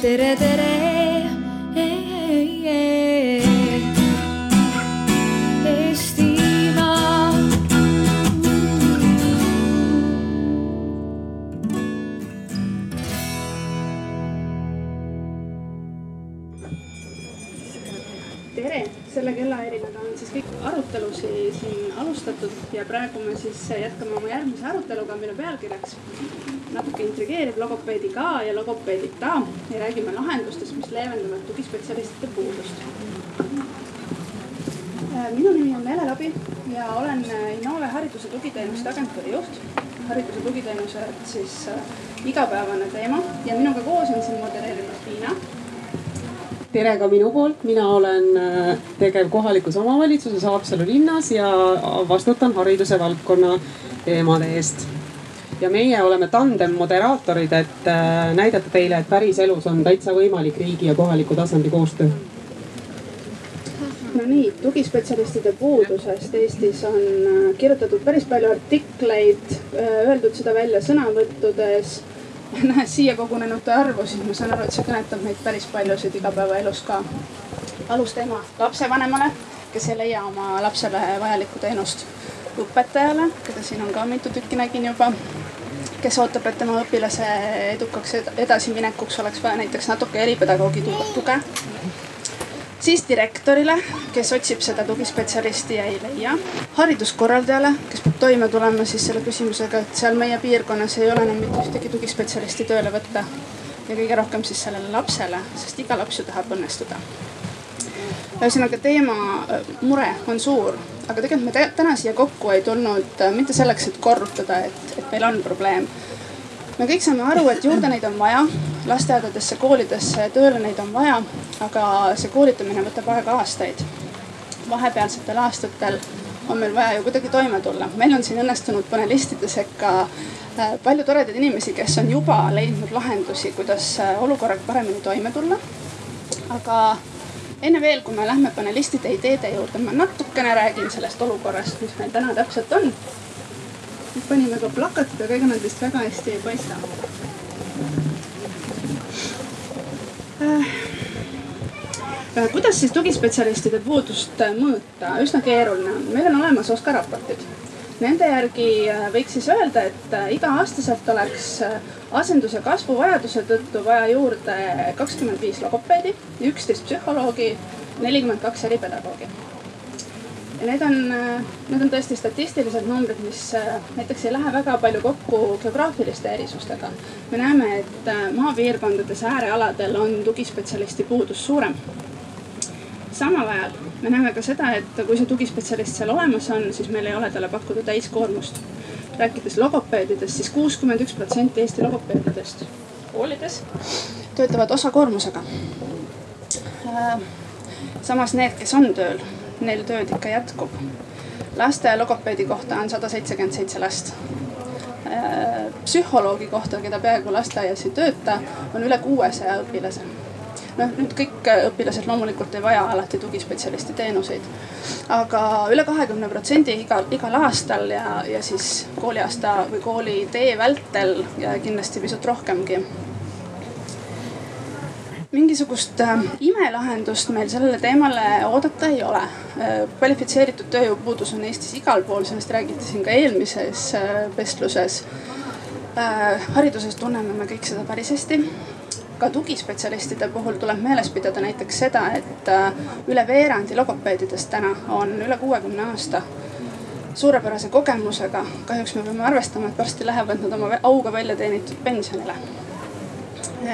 tere, tere. Tere, selle kellaajärjega on siis kõik arutelusid siin alustatud ja praegu me siis jätkame oma järgmise aruteluga, mille pealkirjaks natuke intrigeerib logopeedi ka ja logopeedita ja räägime lahendustest, mis leevendavad tugispetsialistide puudust. minu nimi on Nele Labi ja olen Innove hariduse tugiteenuste agentuuri juht. hariduse tugiteenused siis äh, igapäevane teema ja minuga koos on siin modereerimas Tiina tere ka minu poolt, mina olen äh, tegev kohalikus omavalitsuses Haapsalu linnas ja vastutan hariduse valdkonna teemade eest. Ja meie oleme tandem moderaatorid, et äh, näidata teile, et päriselus on täitsa võimalik riigi ja kohaliku tasandi koostöö. no nii, tugispetsialistide puudusest Eestis on äh, kirjutatud päris palju artikleid, öeldud seda välja sõnavõttudes nähes siia kogunenute arvu, siis ma saan aru, et see kõnetab meid päris paljusid igapäevaelus ka. alusteema lapsevanemale, kes ei leia oma lapsele vajalikku teenust. Õpetajale, keda siin on ka mitu tükki nägin juba, kes ootab, et tema õpilase edukaks edasiminekuks oleks vaja näiteks natuke eripedagoogi tuge siis direktorile, kes otsib seda tugispetsialisti ja ei leia. hariduskorraldajale, kes peab toime tulema siis selle küsimusega, et seal meie piirkonnas ei ole enam mitte ühtegi tugispetsialisti tööle võtta. ja kõige rohkem siis sellele lapsele, sest iga laps ju tahab õnnestuda. ühesõnaga teema, mure on suur, aga tegelikult me täna siia kokku ei tulnud mitte selleks, et korrutada, et, et meil on probleem me kõik saame aru, et juurde neid on vaja, lasteaedadesse, koolidesse, tööle neid on vaja, aga see koolitamine võtab aega aastaid. vahepealsetel aastatel on meil vaja ju kuidagi toime tulla. meil on siin õnnestunud panelistide sekka äh, palju toredaid inimesi, kes on juba leidnud lahendusi, kuidas äh, olukorraga paremini toime tulla. aga enne veel, kui me lähme panelistide ideede juurde, ma natukene räägin sellest olukorrast, mis meil täna täpselt on panime ka plakatid, aga ega nad vist väga hästi ei paista äh,. kuidas siis tugispetsialistide puudust mõõta, üsna keeruline on, meil on olemas OSKA raportid. Nende järgi võiks siis öelda, et iga-aastaselt oleks asendus- ja kasvuvajaduse tõttu vaja juurde kakskümmend viis logopeedi, üksteist psühholoogi, nelikümmend kaks eripedagoogi ja need on, need on tõesti statistilised numbrid, mis äh, näiteks ei lähe väga palju kokku geograafiliste erisustega. me näeme, et äh, maapiirkondades, äärealadel on tugispetsialisti puudus suurem. Samal ajal me näeme ka seda, et kui see tugispetsialist seal olemas on, siis meil ei ole talle pakkuda täiskoormust. rääkides logopeedidest, siis kuuskümmend üks protsenti Eesti logopeedidest koolides töötavad osakoormusega. Äh, samas need, kes on tööl neil tööd ikka jätkub. laste logopeedi kohta on sada seitsekümmend seitse last. Äh, psühholoogi kohta, keda peaaegu lasteaias ei tööta, on üle kuuesaja õpilase noh, nüüd kõik õpilased loomulikult ei vaja alati tugispetsialisti teenuseid. aga üle kahekümne protsendi igal, igal aastal ja, ja siis kooliaasta või koolitee vältel ja kindlasti pisut rohkemgi mingisugust äh, imelahendust meil sellele teemale oodata ei ole. Äh, kvalifitseeritud tööjõupuudus on Eestis igal pool, sellest räägiti siin ka eelmises äh, vestluses. hariduses tunneme me kõik seda päris hästi. Ka tugispetsialistide puhul tuleb meeles pidada näiteks seda, et üle veerandi logopeedidest täna on üle kuuekümne aasta suurepärase kogemusega. kahjuks me peame arvestama, et varsti lähevad nad oma auga välja teenitud pensionile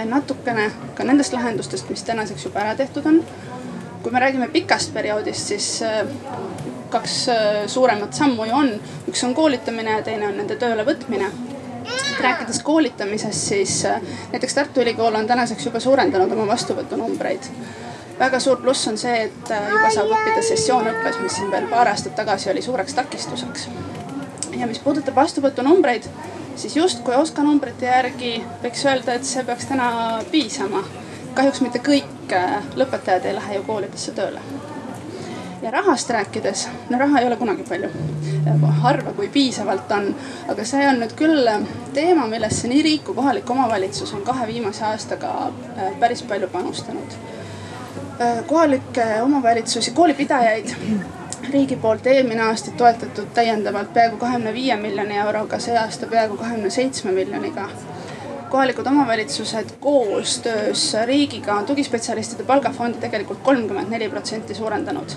natukene ka nendest lahendustest, mis tänaseks juba ära tehtud on. kui me räägime pikast perioodist, siis äh, kaks äh, suuremat sammu ju on, üks on koolitamine ja teine on nende tööle võtmine rääkides koolitamisest, siis äh, näiteks Tartu Ülikool on tänaseks juba suurendanud oma vastuvõtunumbreid. väga suur pluss on see, et juba saab õppida sessioonõppes, mis siin veel paar aastat tagasi oli suureks takistuseks. ja mis puudutab vastuvõtunumbreid siis justkui OSKA numbrite järgi võiks öelda, et see peaks täna piisama. kahjuks mitte kõik äh, lõpetajad ei lähe ju koolidesse tööle. Ja rahast rääkides, no raha ei ole kunagi palju. harva, kui piisavalt on, aga see on nüüd küll teema, millesse nii riik kui kohalik omavalitsus on kahe viimase aastaga äh, päris palju panustanud. Äh, kohalikke omavalitsusi, koolipidajaid riigi poolt eelmine aasta toetatud täiendavalt peaaegu kahekümne viie miljoni euroga, see aasta peaaegu kahekümne seitsme miljoniga kohalikud omavalitsused koostöös riigiga on tugispetsialistide palgafondi tegelikult kolmkümmend neli protsenti suurendanud.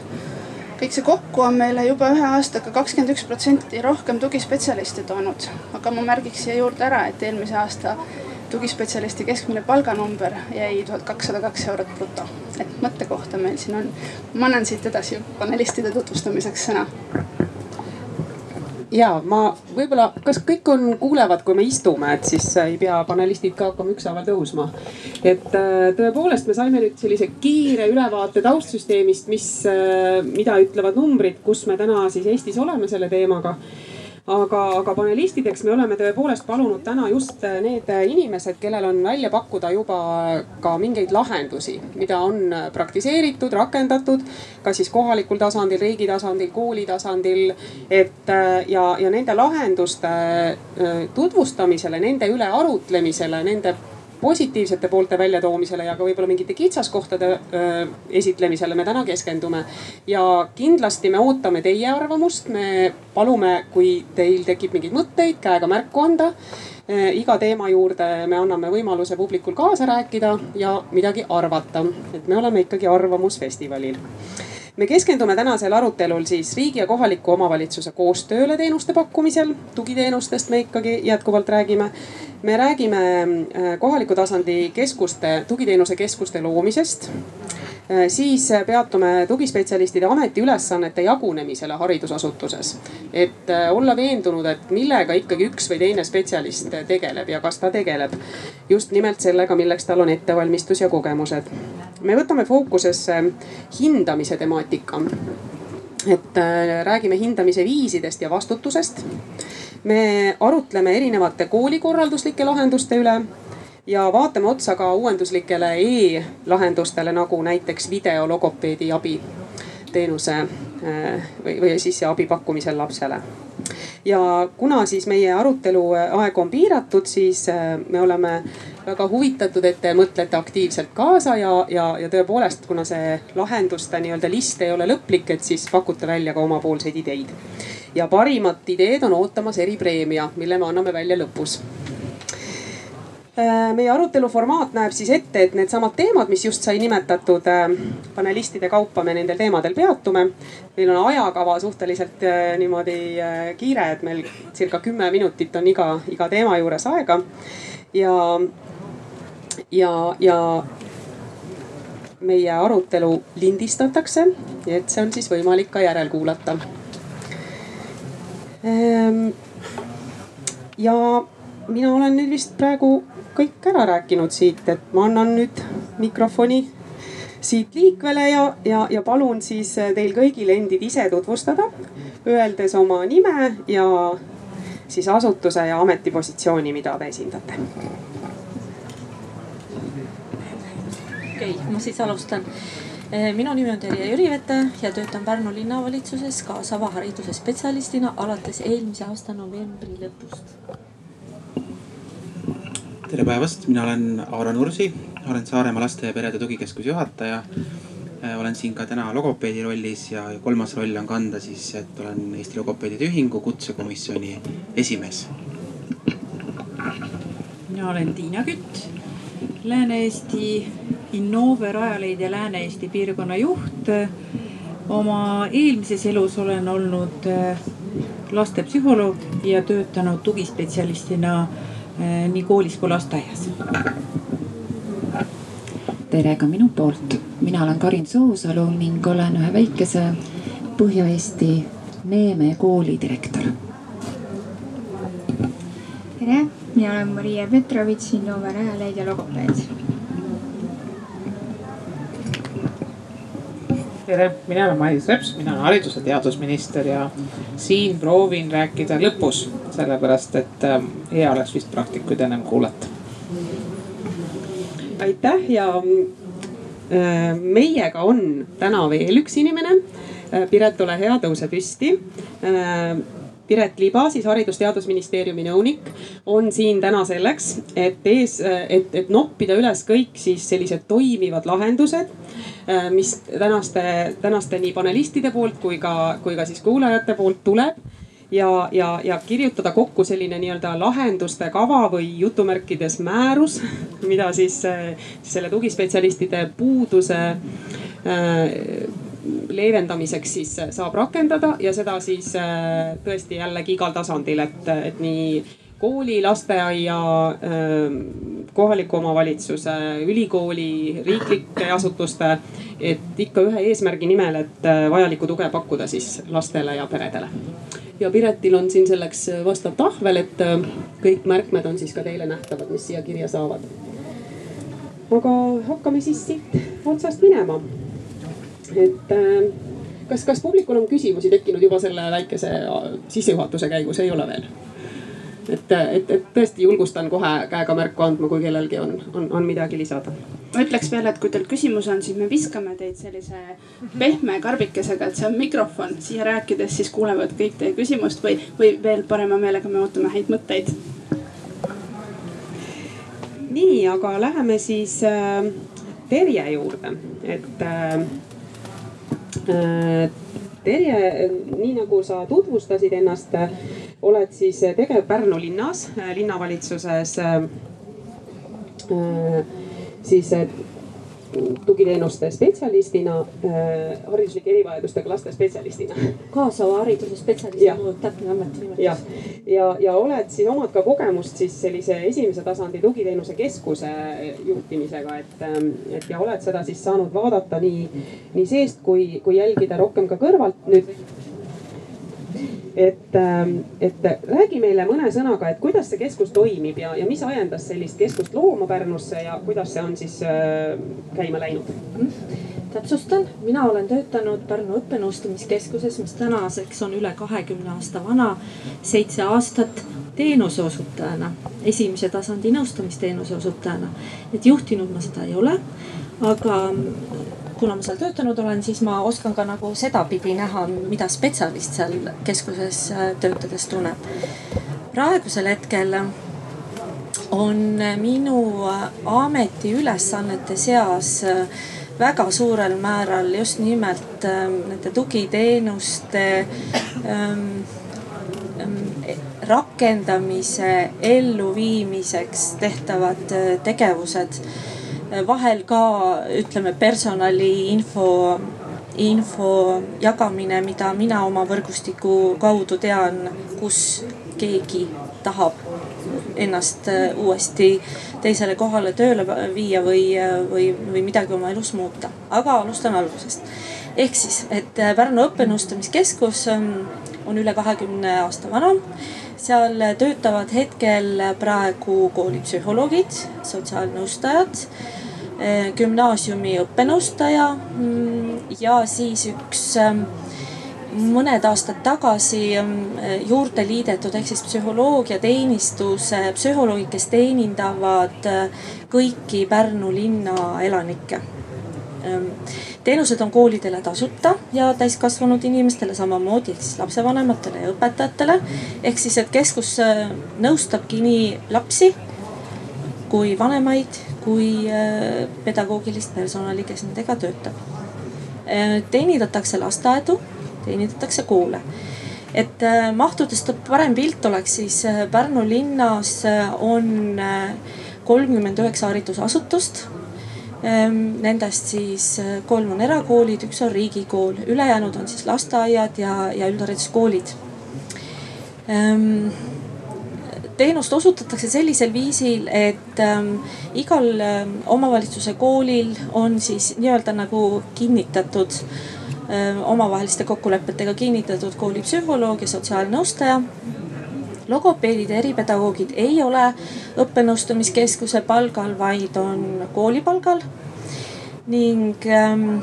Kõik see kokku on meile juba ühe aastaga kakskümmend üks protsenti rohkem tugispetsialiste toonud. aga ma märgiks siia juurde ära, et eelmise aasta tugispetsialisti keskmine palganumber jäi tuhat kakssada kaks eurot bruto. et mõttekohta meil siin on. ma annan siit edasi panelistide tutvustamiseks sõna ja ma võib-olla, kas kõik on, kuulevad, kui me istume, et siis ei pea panelistid ka hakkama ükshaaval tõusma. et äh, tõepoolest, me saime nüüd sellise kiire ülevaate taustsüsteemist, mis, äh, mida ütlevad numbrid, kus me täna siis Eestis oleme selle teemaga aga, aga panelistideks me oleme tõepoolest palunud täna just need inimesed, kellel on välja pakkuda juba ka mingeid lahendusi, mida on praktiseeritud, rakendatud, ka siis kohalikul tasandil, riigi tasandil, kooli tasandil. et ja, ja nende lahenduste tutvustamisele, nende üle arutlemisele, nende positiivsete poolte väljatoomisele ja ka võib-olla mingite kitsaskohtade esitlemisele me täna keskendume. ja kindlasti me ootame teie arvamust, me palume, kui teil tekib mingeid mõtteid, käega märku anda iga teema juurde me anname võimaluse publikul kaasa rääkida ja midagi arvata, et me oleme ikkagi arvamusfestivalil me keskendume tänasel arutelul siis riigi ja kohaliku omavalitsuse koostööle teenuste pakkumisel, tugiteenustest me ikkagi jätkuvalt räägime. me räägime äh, kohaliku tasandi keskuste, tugiteenuse keskuste loomisest siis äh, peatume tugispetsialistide ametiülesannete jagunemisele haridusasutuses. et äh, olla veendunud, et millega ikkagi üks või teine spetsialist tegeleb ja kas ta tegeleb just nimelt sellega, milleks tal on ettevalmistus ja kogemused. me võtame fookusesse hindamise temaatika et räägime hindamise viisidest ja vastutusest. me arutleme erinevate koolikorralduslike lahenduste üle ja vaatame otsa ka uuenduslikele e-lahendustele nagu näiteks videologopeedi abi teenuse äh, või, või siis abi pakkumisel lapsele. ja kuna siis meie arutelu aeg on piiratud, siis äh, me oleme väga huvitatud, et te mõtlete aktiivselt kaasa ja, ja, ja tõepoolest, kuna see lahenduste nii-öelda list ei ole lõplik, et siis pakute välja ka omapoolseid ideid. ja parimad ideed on ootamas eripreemia, mille me anname välja lõpus meie arutelu formaat näeb siis ette, et needsamad teemad, mis just sai nimetatud, äh, panelistide kaupa me nendel teemadel peatume. meil on ajakava suhteliselt äh, niimoodi kiire, et meil circa kümme minutit on iga, iga teema juures aega. ja, ja, ja meie arutelu lindistatakse, et see on siis võimalik ka järelkuulata. Ehm, ja mina olen nüüd vist praegu kõik ära rääkinud siit, et ma annan nüüd mikrofoni siit liikvele ja, ja, ja palun siis teil kõigil endid ise tutvustada, öeldes oma nime ja siis asutuse ja ametipositsiooni, mida te esindate. okei okay,, ma siis alustan. Eh, minu nimi on Terje Jürivete ja töötan Pärnu linnavalitsuses kaasava hariduse spetsialistina alates eelmise aasta novembri lõpust tere päevast, mina olen Aaro Nursi, olen Saaremaa Laste ja Perede Tugikeskuse juhataja. Äh, olen siin ka täna logopeedi rollis ja kolmas roll on kanda siis, et olen Eesti Logopeedide Ühingu kutsekomisjoni esimees. mina olen Tiina Kütt, Lääne-Eesti Innove Rajaleidja Lääne-Eesti piirkonna juht. oma eelmises elus olen olnud äh, lastepsühholoog ja töötanud tugispetsialistina nii koolis kui lasteaias. tere ka minu poolt, mina olen Karin Soosalu ning olen ühe väikese Põhja-Eesti Neeme kooli direktor. tere, mina olen Maria Petrovitš, Innove rajaleidja logopeed. tere, mina olen Mailis Reps, mina olen haridus- ja teadusminister ja siin proovin rääkida lõpus sellepärast et ähm, hea oleks vist praktikuid ennem kuulata. aitäh ja äh, meiega on täna veel üks inimene. Piret, ole hea, tõuse püsti. Piret Liba, siis Haridus-Teadusministeeriumi nõunik, on siin täna selleks, et ees, et, et noppida üles kõik siis sellised toimivad lahendused, mis tänaste, tänaste nii panelistide poolt kui ka, kui ka siis kuulajate poolt tuleb ja, ja, ja kirjutada kokku selline nii-öelda lahenduste kava või jutumärkides määrus, mida siis selle tugispetsialistide puuduse äh, leevendamiseks siis äh, saab rakendada ja seda siis tõesti jällegi igal tasandil, et, et nii kooli, lasteaia, kohaliku omavalitsuse, ülikooli, riiklike asutuste. et ikka ühe eesmärgi nimel, et vajalikku tuge pakkuda siis lastele ja peredele. Ja Piretil on siin selleks vastav tahvel, et kõik märkmed on siis ka teile nähtavad, mis siia kirja saavad. aga hakkame siis siit otsast minema et äh, kas, kas publikul on küsimusi tekkinud juba selle väikese äh, sissejuhatuse käigus, ei ole veel? Et, et, et tõesti julgustan kohe käega märku andma, kui kellelgi on, on, on midagi lisada. ma ütleks veel, et kui teil küsimus on, siis me viskame teid sellise pehme karbikesega, et see on mikrofon. siia rääkides siis kuulevad kõik teie küsimust või, või veel parema meelega me ootame häid mõtteid. nii, aga läheme siis äh, Terje juurde, et äh, Äh, Terje, nii nagu sa tutvustasid ennast, oled siis tegev Pärnu linnas, äh, linnavalitsuses äh, siis tugiteenuste spetsialistina hariduslike erivajadustega laste spetsialistina. kaasava hariduse spetsialist on täpne ametinimetus. ja, ja, ja oled siis, omad ka kogemust siis sellise esimese tasandi tugiteenuse keskuse juhtimisega, et, et ja oled seda siis saanud vaadata nii, nii seest kui, kui jälgida rohkem ka kõrvalt nüüd et, ähm, et räägi meile mõne sõnaga, et kuidas see keskus toimib ja, ja mis ajendas sellist keskust looma Pärnusse ja kuidas see on siis äh, käima läinud mm.? täpsustan, mina olen töötanud Pärnu õppenõustamiskeskuses, mis tänaseks on üle kahekümne aasta vana, seitse aastat teenuse osutajana, esimese tasandi nõustamisteenuse osutajana. et juhtinud ma seda ei ole, aga kuna ma seal töötanud olen, siis ma oskan ka nagu sedapidi näha, mida spetsialist seal keskuses äh, töötades tunneb. praegusel hetkel on minu ametiülesannete seas äh, väga suurel määral just nimelt ähm, nende tugiteenuste ähm, ähm, rakendamise elluviimiseks tehtavad äh, tegevused vahel ka ütleme personali info, info jagamine, mida mina oma võrgustiku kaudu tean, kus keegi tahab ennast äh, uuesti teisele kohale tööle viia või, või, või midagi oma elus muuta. aga alustan algusest. ehk siis, et äh, Pärnu õppenõustamiskeskus ähm, on üle kahekümne aasta vana seal töötavad hetkel praegu koolipsühholoogid, sotsiaalnõustajad, gümnaasiumi õppenõustaja mm, ja siis üks ähm, mõned aastad tagasi ähm, juurde liidetud ehk siis psühholoogiateenistuse psühholoogid, kes teenindavad äh, kõiki Pärnu linna elanikke Ehm, teenused on koolidele tasuta ja täiskasvanud inimestele samamoodi ehk siis lapsevanematele ja õpetajatele. ehk siis, et keskus äh, nõustabki nii lapsi kui vanemaid, kui äh, pedagoogilist personali, kes nendega töötab. Äh, teenindatakse lasteaedu, teenindatakse koole et mahtudest parem pilt oleks, siis Pärnu linnas on kolmkümmend üheksa haridusasutust Ehm, nendest siis äh, kolm on erakoolid, üks on riigikool, ülejäänud on siis lasteaiad ja, ja üldhariduskoolid. Teenust osutatakse sellisel viisil, et ähm, igal ähm, omavalitsuse koolil on siis nii-öelda nagu kinnitatud ähm, omavaheliste kokkulepetega kinnitatud koolipsühholoog ja sotsiaalnõustaja logopeedid ja eripedagoogid ei ole õppenõustamiskeskuse palgal, vaid on kooli palgal. ning ähm,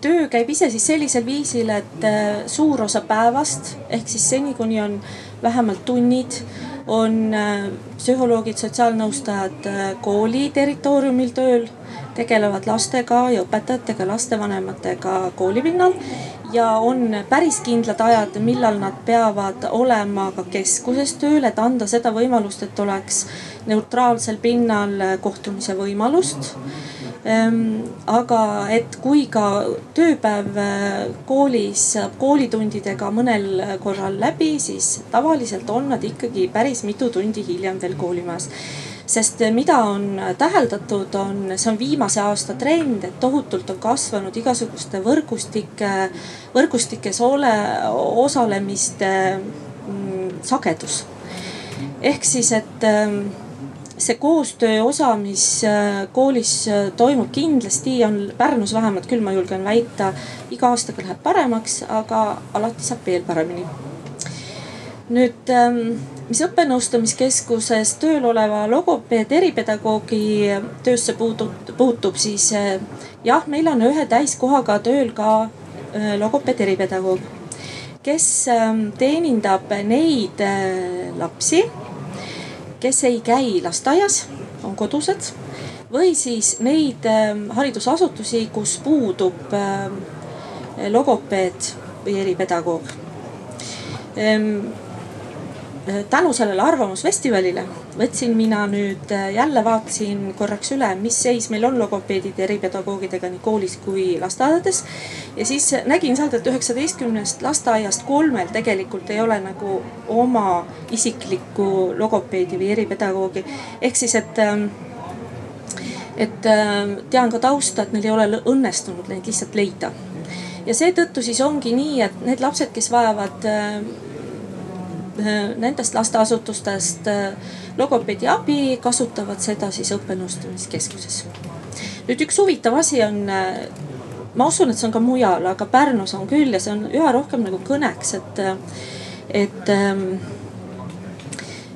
töö käib ise siis sellisel viisil, et äh, suur osa päevast ehk siis seni, kuni on vähemalt tunnid on psühholoogid, sotsiaalnõustajad kooli territooriumil tööl, tegelevad lastega ja õpetajatega, lastevanematega koolipinnal ja on päris kindlad ajad, millal nad peavad olema ka keskuses tööl, et anda seda võimalust, et oleks neutraalsel pinnal kohtumise võimalust aga et kui ka tööpäev äh, koolis saab koolitundidega mõnel korral läbi, siis tavaliselt on nad ikkagi päris mitu tundi hiljem veel koolimajas sest mida on täheldatud, on, see on viimase aasta trend, et tohutult on kasvanud igasuguste võrgustike, võrgustikes ole, osalemiste mm, sagedus. ehk siis, et ähm, see koostöö osa, mis äh, koolis äh, toimub, kindlasti on Pärnus vähemalt küll, ma julgen väita, iga aastaga läheb paremaks, aga alati saab veel paremini. nüüd, ähm, mis õppenõustamiskeskuses tööl oleva logopeed, eripedagoogi töösse puutub, puutub, siis äh, jah, meil on ühe täiskohaga tööl ka logopeed, eripedagoog, kes ähm, teenindab neid lapsi kes ei käi lasteaias, on kodused või siis neid ähm, haridusasutusi, kus puudub ähm, logopeed või eripedagoog. Ähm, tänu sellele Arvamusfestivalile võtsin mina nüüd äh, jälle vaatasin korraks üle, mis seis meil on logopeedide eripedagoogidega nii koolis kui lasteaedades. ja siis nägin sealt, et üheksateistkümnest lasteaiast kolmel tegelikult ei ole nagu oma isiklikku logopeedi või eripedagoogi. ehk siis, et ähm, et ähm, tean ka tausta, et neil ei ole õnnestunud neid lihtsalt leida. ja seetõttu siis ongi nii, et need lapsed, kes vajavad ähm, Äh, nendest lasteasutustest äh, logopeedi abi, kasutavad seda siis õppenõustamiskeskuses. nüüd üks huvitav asi on, äh, ma usun, et see on ka mujal, aga Pärnus on küll ja see on üha rohkem nagu kõneks, et, et ähm,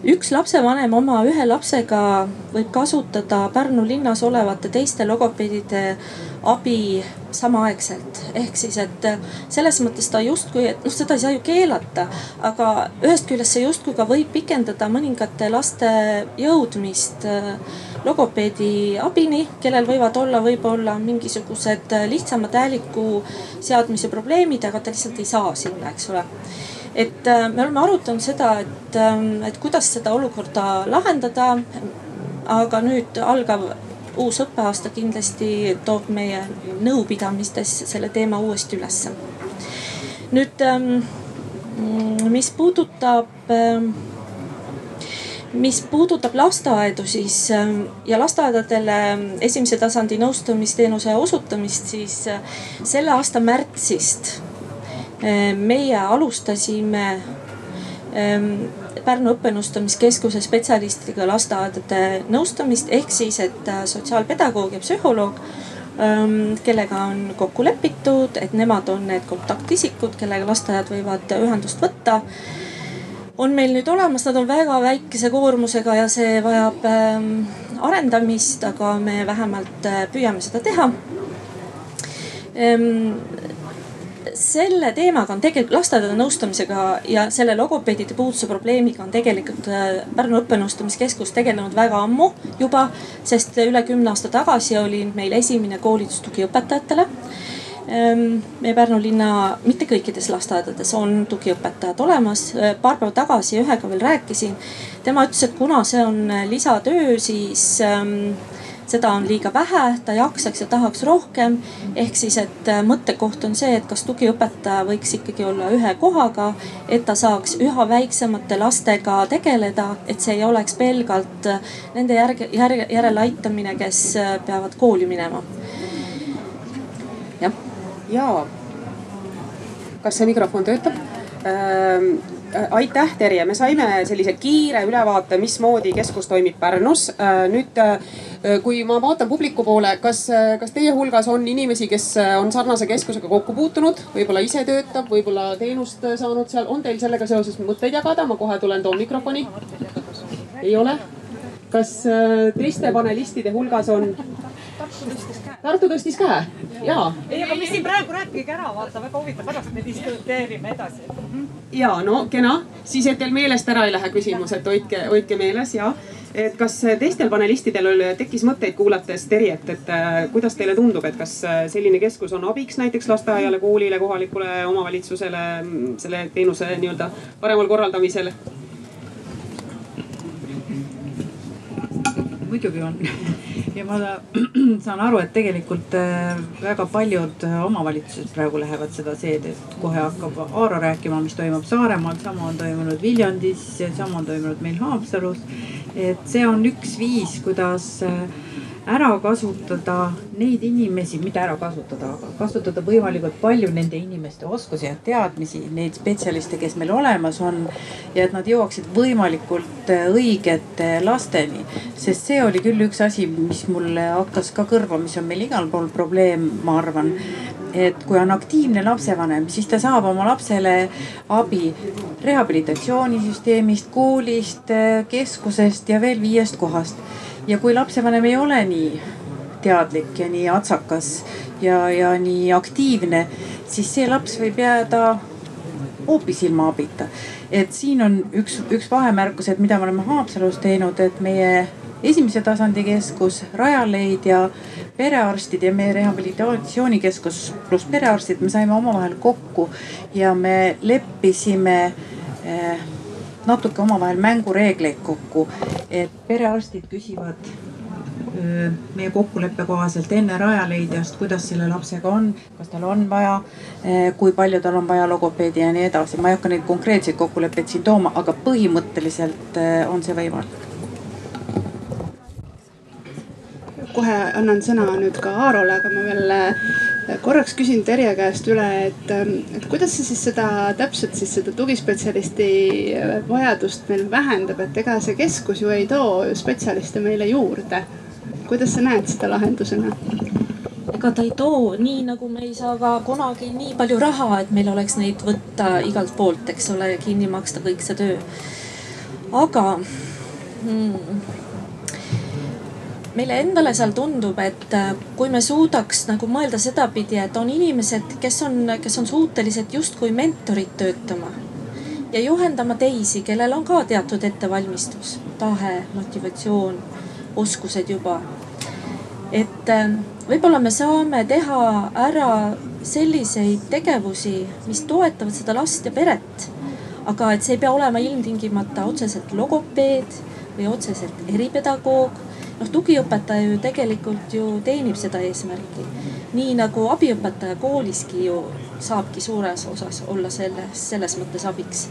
üks lapsevanem oma ühe lapsega võib kasutada Pärnu linnas olevate teiste logopeedide abi samaaegselt. ehk siis, et selles mõttes ta justkui, et noh, seda ei saa ju keelata, aga ühest küljest see justkui ka võib pikendada mõningate laste jõudmist äh, logopeedi abini, kellel võivad olla võib-olla mingisugused lihtsamad hääliku seadmise probleemid, aga ta lihtsalt ei saa sinna, eks ole et äh, me oleme arutanud seda, et, ähm, et kuidas seda olukorda lahendada. aga nüüd algav uus õppeaasta kindlasti toob meie nõupidamistes selle teema uuesti ülesse. nüüd, ähm, mis puudutab, ähm, mis puudutab lasteaedu, siis ja lasteaedadele esimese tasandi nõustamisteenuse osutamist, siis äh, selle aasta märtsist äh, meie alustasime Pärnu Õppenõustamiskeskuse spetsialistidega lasteaedade nõustamist ehk siis, et äh, sotsiaalpedagoog ja psühholoog, ähm, kellega on kokku lepitud, et nemad on need kontaktisikud, kellega lasteaiad võivad ühendust võtta. On meil nüüd olemas, nad on väga väikese koormusega ja see vajab ähm, arendamist, aga me vähemalt äh, püüame seda teha selle teemaga on tegelikult lasteaedade nõustamisega ja selle logopeedide puuduse probleemiga on tegelikult äh, Pärnu Õppenõustamiskeskus tegelenud väga ammu juba, sest üle kümne aasta tagasi oli meil esimene koolitus tugiõpetajatele ehm, meie Pärnu linna, mitte kõikides lasteaedades on tugiõpetajad olemas. Äh, paar päeva tagasi ühega veel rääkisin. tema ütles, et kuna see on lisatöö, siis ähm, seda on liiga vähe, ta jaksaks ja tahaks rohkem. ehk siis, et äh, mõttekoht on see, et kas tugiõpetaja võiks ikkagi olla ühe kohaga, et ta saaks üha väiksemate lastega tegeleda, et see ei oleks pelgalt äh, nende järge, järge, järeleaitamine, kes äh, peavad kooli minema. jah. jaa. kas see mikrofon töötab ähm,? Aitäh, Terje, me saime sellise kiire ülevaate, mismoodi keskus toimib Pärnus. nüüd Äh, kui ma vaatan publiku poole, kas, äh, kas teie hulgas on inimesi, kes äh, on sarnase keskusega kokku puutunud, võib-olla ise töötab, võib-olla teenust saanud seal, on teil sellega seoses mõtteid jagada? ma kohe tulen, toon mikrofoni. ei ole? kas äh, teiste panelistide hulgas on? Tartu tõstis käe, jaa. ei, aga mis siin praegu rääkige ära, vaata väga huvitav, pärast me diskuteerime edasi. ja no kena, siis et teil meelest ära ei lähe küsimus, et hoidke, hoidke meeles ja et kas teistel panelistidel tekkis mõtteid kuulates Terjet, et äh, kuidas teile tundub, et kas äh, selline keskus on abiks näiteks lasteaiale, koolile, kohalikule omavalitsusele mm, selle teenuse nii-öelda paremal korraldamisel? Muidugi on. Ja ma saan aru, et tegelikult äh, väga paljud omavalitsused praegu lähevad seda teed, et kohe hakkab Aaro rääkima, mis toimub Saaremaal, sama on toimunud Viljandis, sama on toimunud meil Haapsalus. Et see on üks viis, kuidas äh, ära kasutada neid inimesi, mitte ära kasutada, aga kasutada võimalikult palju nende inimeste oskusi ja teadmisi, neid spetsialiste, kes meil olemas on. ja et nad jõuaksid võimalikult äh, õigete lasteni, sest see oli küll üks asi, mis mulle hakkas ka kõrva, mis on meil igal pool probleem, ma arvan et kui on aktiivne lapsevanem, siis ta saab oma lapsele abi rehabilitatsioonisüsteemist, koolist, keskusest ja veel viiest kohast. Ja kui lapsevanem ei ole nii teadlik ja nii atsakas ja, ja nii aktiivne, siis see laps võib jääda hoopis ilma abita. et siin on üks, üks vahemärkus, et mida me oleme Haapsalus teinud, et meie esimese tasandi keskus, Rajaleid ja perearstid ja meie rehabilitatsioonikeskus pluss perearstid, me saime omavahel kokku ja me leppisime eh, natuke omavahel mängureegleid kokku, et perearstid küsivad meie kokkuleppe kohaselt enne Rajaleidjast, kuidas selle lapsega on, kas tal on vaja, kui palju tal on vaja logopeedi ja nii edasi. ma ei hakka neid konkreetseid kokkuleppeid siin tooma, aga põhimõtteliselt on see võimalik kohe annan sõna nüüd ka Aarole, aga ma veel korraks küsin Terje käest üle, et, ähm, et kuidas see siis seda täpselt siis seda tugispetsialisti äh, vajadust meil vähendab, et ega see keskus ju ei too spetsialiste meile juurde. kuidas sa näed seda lahendusena? ega ta ei too, nii nagu me ei saa ka kunagi nii palju raha, et meil oleks neid võtta igalt poolt, eks ole, kinni maksta kõik see töö. aga hmm, meile endale seal tundub, et äh, kui me suudaks nagu mõelda sedapidi, et on inimesed, kes on, kes on suutelised justkui mentorid töötama ja juhendama teisi, kellel on ka teatud ettevalmistus, tahe, motivatsioon, oskused juba. et äh, võib-olla me saame teha ära selliseid tegevusi, mis toetavad seda last ja peret. aga et see ei pea olema ilmtingimata otseselt logopeed või otseselt eripedagoog noh, tugiõpetaja ju tegelikult ju teenib seda eesmärki. nii nagu abiõpetaja kooliski ju saabki suures osas olla selles, selles mõttes abiks.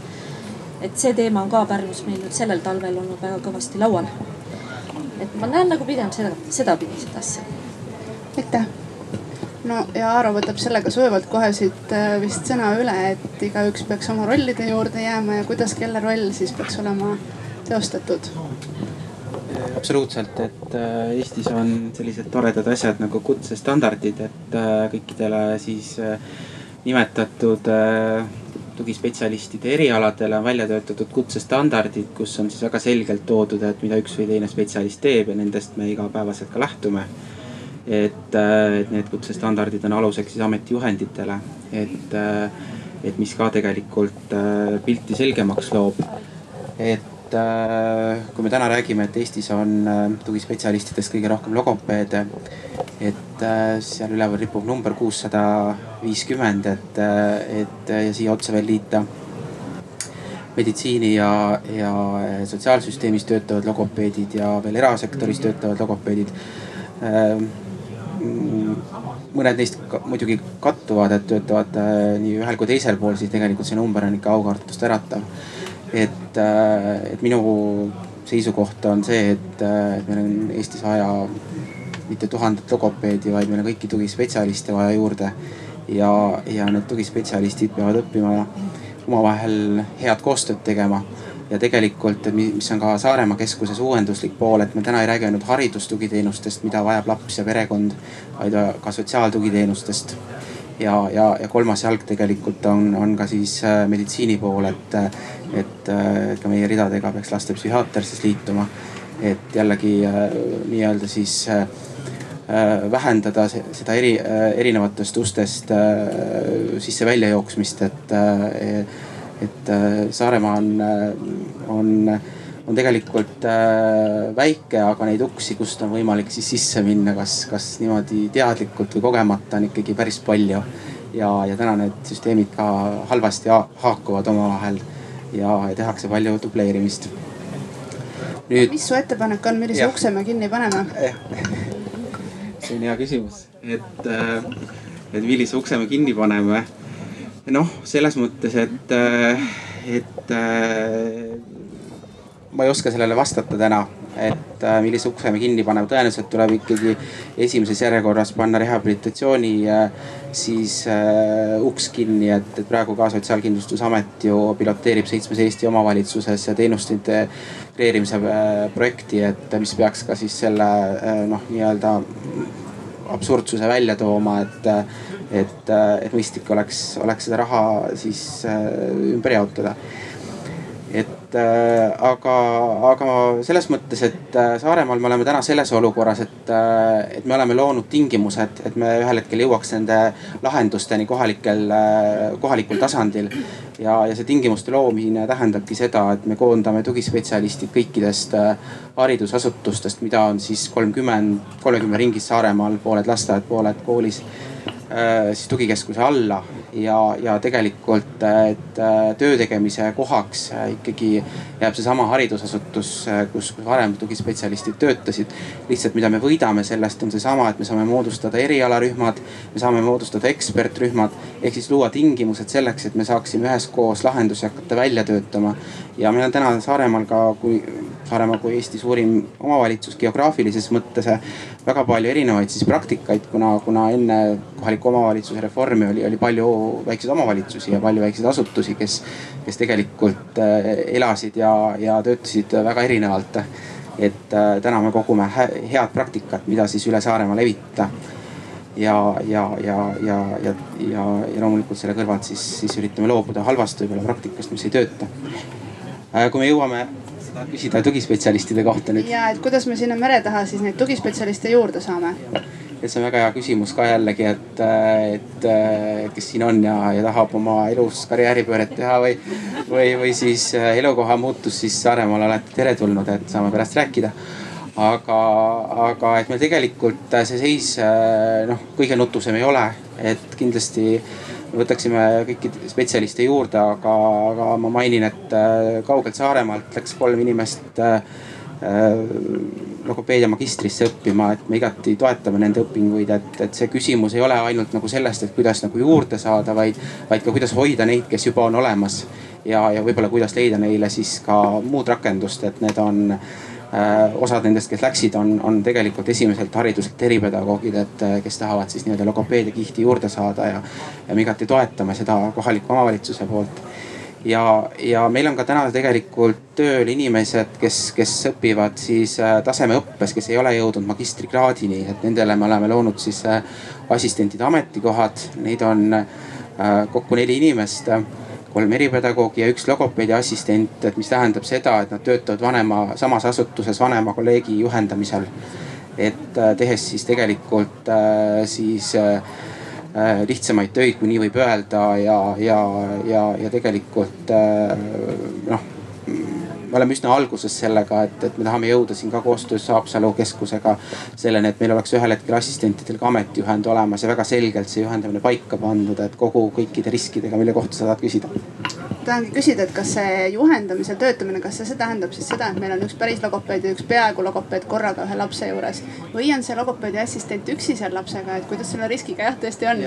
et see teema on ka Pärnus meil nüüd sellel talvel olnud väga kõvasti laual. et ma näen nagu pigem seda, sedapidi seda asja. aitäh no ja Aaro võtab sellega sujuvalt kohe siit äh, vist sõna üle, et igaüks peaks oma rollide juurde jääma ja kuidas kelle roll siis peaks olema teostatud absoluutselt, et äh, Eestis on sellised toredad asjad nagu kutsestandardid, et äh, kõikidele siis äh, nimetatud tugispetsialistide erialadele on välja töötatud kutsestandardid, kus on siis väga selgelt toodud, et mida üks või teine spetsialist teeb ja nendest me igapäevaselt ka lähtume. et, et need kutsestandardid on aluseks siis ametijuhenditele, et, et mis ka tegelikult pilti selgemaks loob. et et äh, kui me täna räägime, et Eestis on äh, tugispetsialistidest kõige rohkem logopeede. et äh, seal üleval ripub number kuussada viiskümmend, et, et ja siia otsa veel liita meditsiini ja, ja sotsiaalsüsteemis töötavad logopeedid ja veel erasektoris töötavad logopeedid. mõned neist muidugi kattuvad, et töötavad nii ühel kui teisel pool, siis tegelikult see number on ikka aukartust äratav et, äh, et minu seisukoht on see, et, äh, et meil on Eestis vaja mitte tuhandet logopeedi, vaid meil on kõiki tugispetsialiste vaja juurde. ja, ja need tugispetsialistid peavad õppima omavahel head koostööd tegema. ja tegelikult, mis on ka Saaremaa keskuses uuenduslik pool, et me täna ei räägi ainult haridustugiteenustest, mida vajab laps ja perekond, vaid ka sotsiaaltugiteenustest ja, ja, ja kolmas jalg tegelikult on, on ka siis äh, meditsiini pool, et, et, äh, et ka meie ridadega peaks lastepsühhiaater siis liituma. et jällegi nii-öelda siis vähendada seda eri, erinevatest ustest sisse-välja jooksmist, et, et Saaremaa on, on on tegelikult äh, väike, aga neid uksi, kust on võimalik siis sisse minna, kas, kas niimoodi teadlikult või kogemata on ikkagi päris palju. ja, ja täna need süsteemid ka halvasti haakuvad omavahel ja, tehakse palju dubleerimist. nüüd. mis su ettepanek on, millise ja. ukse me kinni paneme? see on hea küsimus, et, äh, et millise ukse me kinni paneme. noh, selles mõttes, et, äh, et ma ei oska sellele vastata täna, et äh, millise ukse me kinni paneme, tõenäoliselt tuleb ikkagi esimeses järjekorras panna rehabilitatsiooni äh, siis äh, uks kinni, et, et praegu ka Sotsiaalkindlustusamet ju piloteerib seitsmes Eesti omavalitsuses teenuste integreerimise äh, projekti, et mis peaks ka siis selle äh, noh, nii-öelda absurdsuse välja tooma, et, et, et mõistlik oleks, oleks seda raha siis äh, ümber jaotada et äh, aga, aga selles mõttes, et äh, Saaremaal me oleme täna selles olukorras, et, äh, et me oleme loonud tingimused, et me ühel hetkel jõuaks nende lahendusteni kohalikel, kohalikul tasandil. ja, ja see tingimuste loomine tähendabki seda, et me koondame tugispetsialistid kõikidest haridusasutustest, mida on siis kolmkümmend, kolmekümne ringis Saaremaal, pooled lasteaed, pooled koolis siis tugikeskuse alla ja, ja tegelikult, et äh, töö tegemise kohaks äh, ikkagi jääb seesama haridusasutus, äh, kus varem tugispetsialistid töötasid. lihtsalt, mida me võidame sellest, on seesama, et me saame moodustada erialarühmad, me saame moodustada ekspertrühmad ehk siis luua tingimused selleks, et me saaksime üheskoos lahendusi hakata välja töötama. ja meil on täna Saaremaal ka, kui Saaremaa kui Eesti suurim omavalitsus geograafilises mõttes väga palju erinevaid siis praktikaid, kuna, kuna enne kohaliku omavalitsuse reformi oli, oli palju väikseid omavalitsusi ja palju väikseid asutusi, kes, kes tegelikult äh, elasid ja, ja töötasid väga erinevalt. et äh, täna me kogume head praktikat, mida siis üle Saaremaa levitada ja, ja, ja, ja, ja, ja, ja loomulikult selle kõrvalt siis, siis üritame loobuda halvast võib-olla praktikast, mis ei tööta. Äh, kui me jõuame seda küsida tugispetsialistide kohta nüüd. ja, et kuidas me sinna mere taha siis neid tugispetsialiste juurde saame? et see on väga hea küsimus ka jällegi, et, et kes siin on ja, ja tahab oma elus karjääripööret teha või, või, või siis äh, elukoha muutus, siis Saaremaale olete teretulnud, et saame pärast rääkida. aga, aga et meil tegelikult see seis äh, noh, kõige nutusem ei ole, et kindlasti võtaksime kõiki spetsialiste juurde, aga, aga ma mainin, et äh, kaugelt Saaremaalt läks kolm inimest logopeedia magistrisse õppima, et me igati toetame nende õpinguid, et, et see küsimus ei ole ainult nagu sellest, et kuidas nagu juurde saada, vaid, vaid ka kuidas hoida neid, kes juba on olemas. ja, ja võib-olla kuidas leida neile siis ka muud rakendust, et need on äh, osad nendest, kes läksid, on, on tegelikult esimeselt hariduselt eripedagoogid, et kes tahavad siis nii-öelda logopeedia kihti juurde saada ja, ja me igati toetame seda kohaliku omavalitsuse poolt. Ja, ja meil on ka täna tegelikult tööl inimesed, kes, kes õpivad siis äh, tasemeõppes, kes ei ole jõudnud magistrikraadini, et nendele me oleme loonud siis äh, assistentide ametikohad, neid on äh, kokku neli inimest kolm eripedagoogi ja üks logopeedi assistent, et mis tähendab seda, et nad töötavad vanema, samas asutuses vanema kolleegi juhendamisel. et tehes siis tegelikult siis äh, Äh, lihtsamaid töid, kui nii võib öelda ja, ja, ja, ja tegelikult äh, noh me oleme üsna alguses sellega, et, et me tahame jõuda siin ka koostöös Haapsalu keskusega selleni, et meil oleks ühel hetkel assistentidel ka ametijuhend olemas ja väga selgelt see juhendamine paika pandud, et kogu kõikide riskidega, mille kohta sa tahad küsida. Tahangi küsida, et kas see juhendamisel töötamine, kas see, see tähendab siis seda, et meil on üks päris logopeed ja üks peaaegu logopeed korraga ühe lapse juures? Või on see logopeedi assistent üksi seal lapsega, et kuidas selle riskiga jah, tõesti on?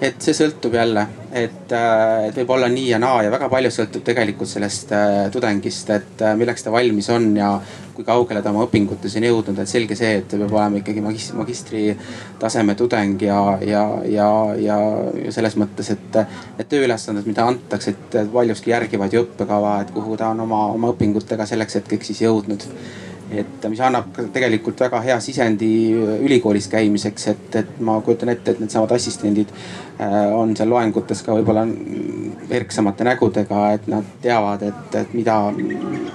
et see sõltub jälle, et, äh, et võib olla nii ja naa ja väga palju sõltub tegelikult sellest äh, tudengist, et äh, milleks ta valmis on ja kui kaugele ta oma õpingutes on jõudnud, et selge see, et peab olema ikkagi magistri, magistritaseme tudeng ja, ja, ja, ja, ja selles mõttes, et need tööülesanded, mida antakse, et paljuski järgivad ju õppekava, et kuhu ta on oma, oma õpingutega selleks hetkeks siis jõudnud et mis annab tegelikult väga hea sisendi ülikoolis käimiseks, et, et ma kujutan ette, et needsamad assistendid äh, on seal loengutes ka võib-olla erksamate nägudega, et nad teavad, et, et mida,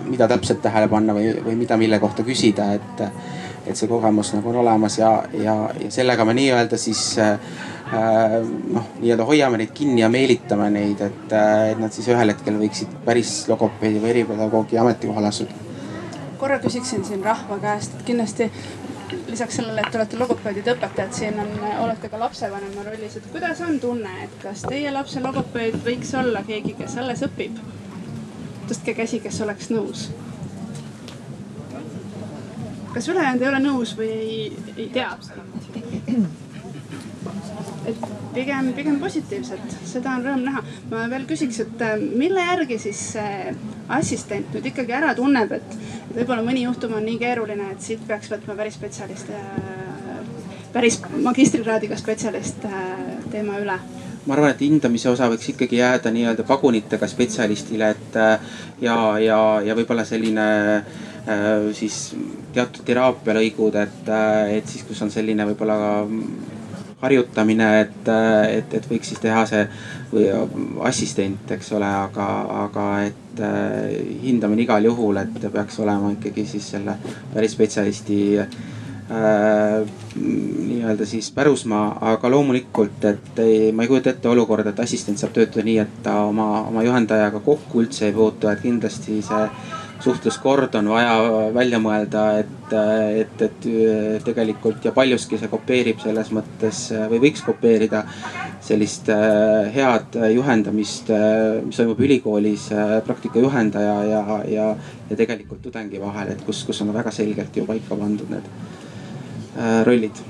mida täpselt tähele panna või, või mida, mille kohta küsida, et. et see kogemus nagu on olemas ja, ja, ja sellega me nii-öelda siis äh, noh, nii-öelda hoiame neid kinni ja meelitame neid, et, et nad siis ühel hetkel võiksid päris logopeedi või eripedagoogi ametikohale asuda. Korra küsiksin siin rahva käest, et kindlasti lisaks sellele, et te olete logopeedid õpetajad, siin on, olete ka lapsevanema rollis, et kuidas on tunne, et kas teie lapse logopeed võiks olla keegi, kes alles õpib? tõstke käsi, kes oleks nõus. kas ülejäänud ei ole nõus või ei, ei tea? Et pigem, pigem positiivselt, seda on rõõm näha. ma veel küsiks, et äh, mille järgi siis see assistent nüüd ikkagi ära tunneb, et võib-olla mõni juhtum on nii keeruline, et siit peaks võtma päris spetsialist, äh, päris magistrikraadiga spetsialist äh, teema üle ma arvan, et hindamise osa võiks ikkagi jääda nii-öelda pagunitega spetsialistile, et ja, ja, ja võib-olla selline siis teatud teraapialõigud, et, et siis, kus on selline võib-olla harjutamine, et, et, et võiks siis teha see või assistent, eks ole, aga, aga et äh, hindamine igal juhul, et peaks olema ikkagi siis selle päris spetsialisti äh, nii-öelda siis pärusmaa, aga loomulikult, et ei, ma ei kujuta ette olukorda, et assistent saab töötada nii, et ta oma, oma juhendajaga kokku üldse ei puutu, et kindlasti see suhtluskord on vaja välja mõelda, et, et, et tegelikult ja paljuski see kopeerib selles mõttes või võiks kopeerida sellist äh, head juhendamist, äh, mis toimub ülikoolis äh, praktikajuhendaja ja, ja, ja tegelikult tudengi vahel, et kus, kus on väga selgelt ju paika pandud need rollid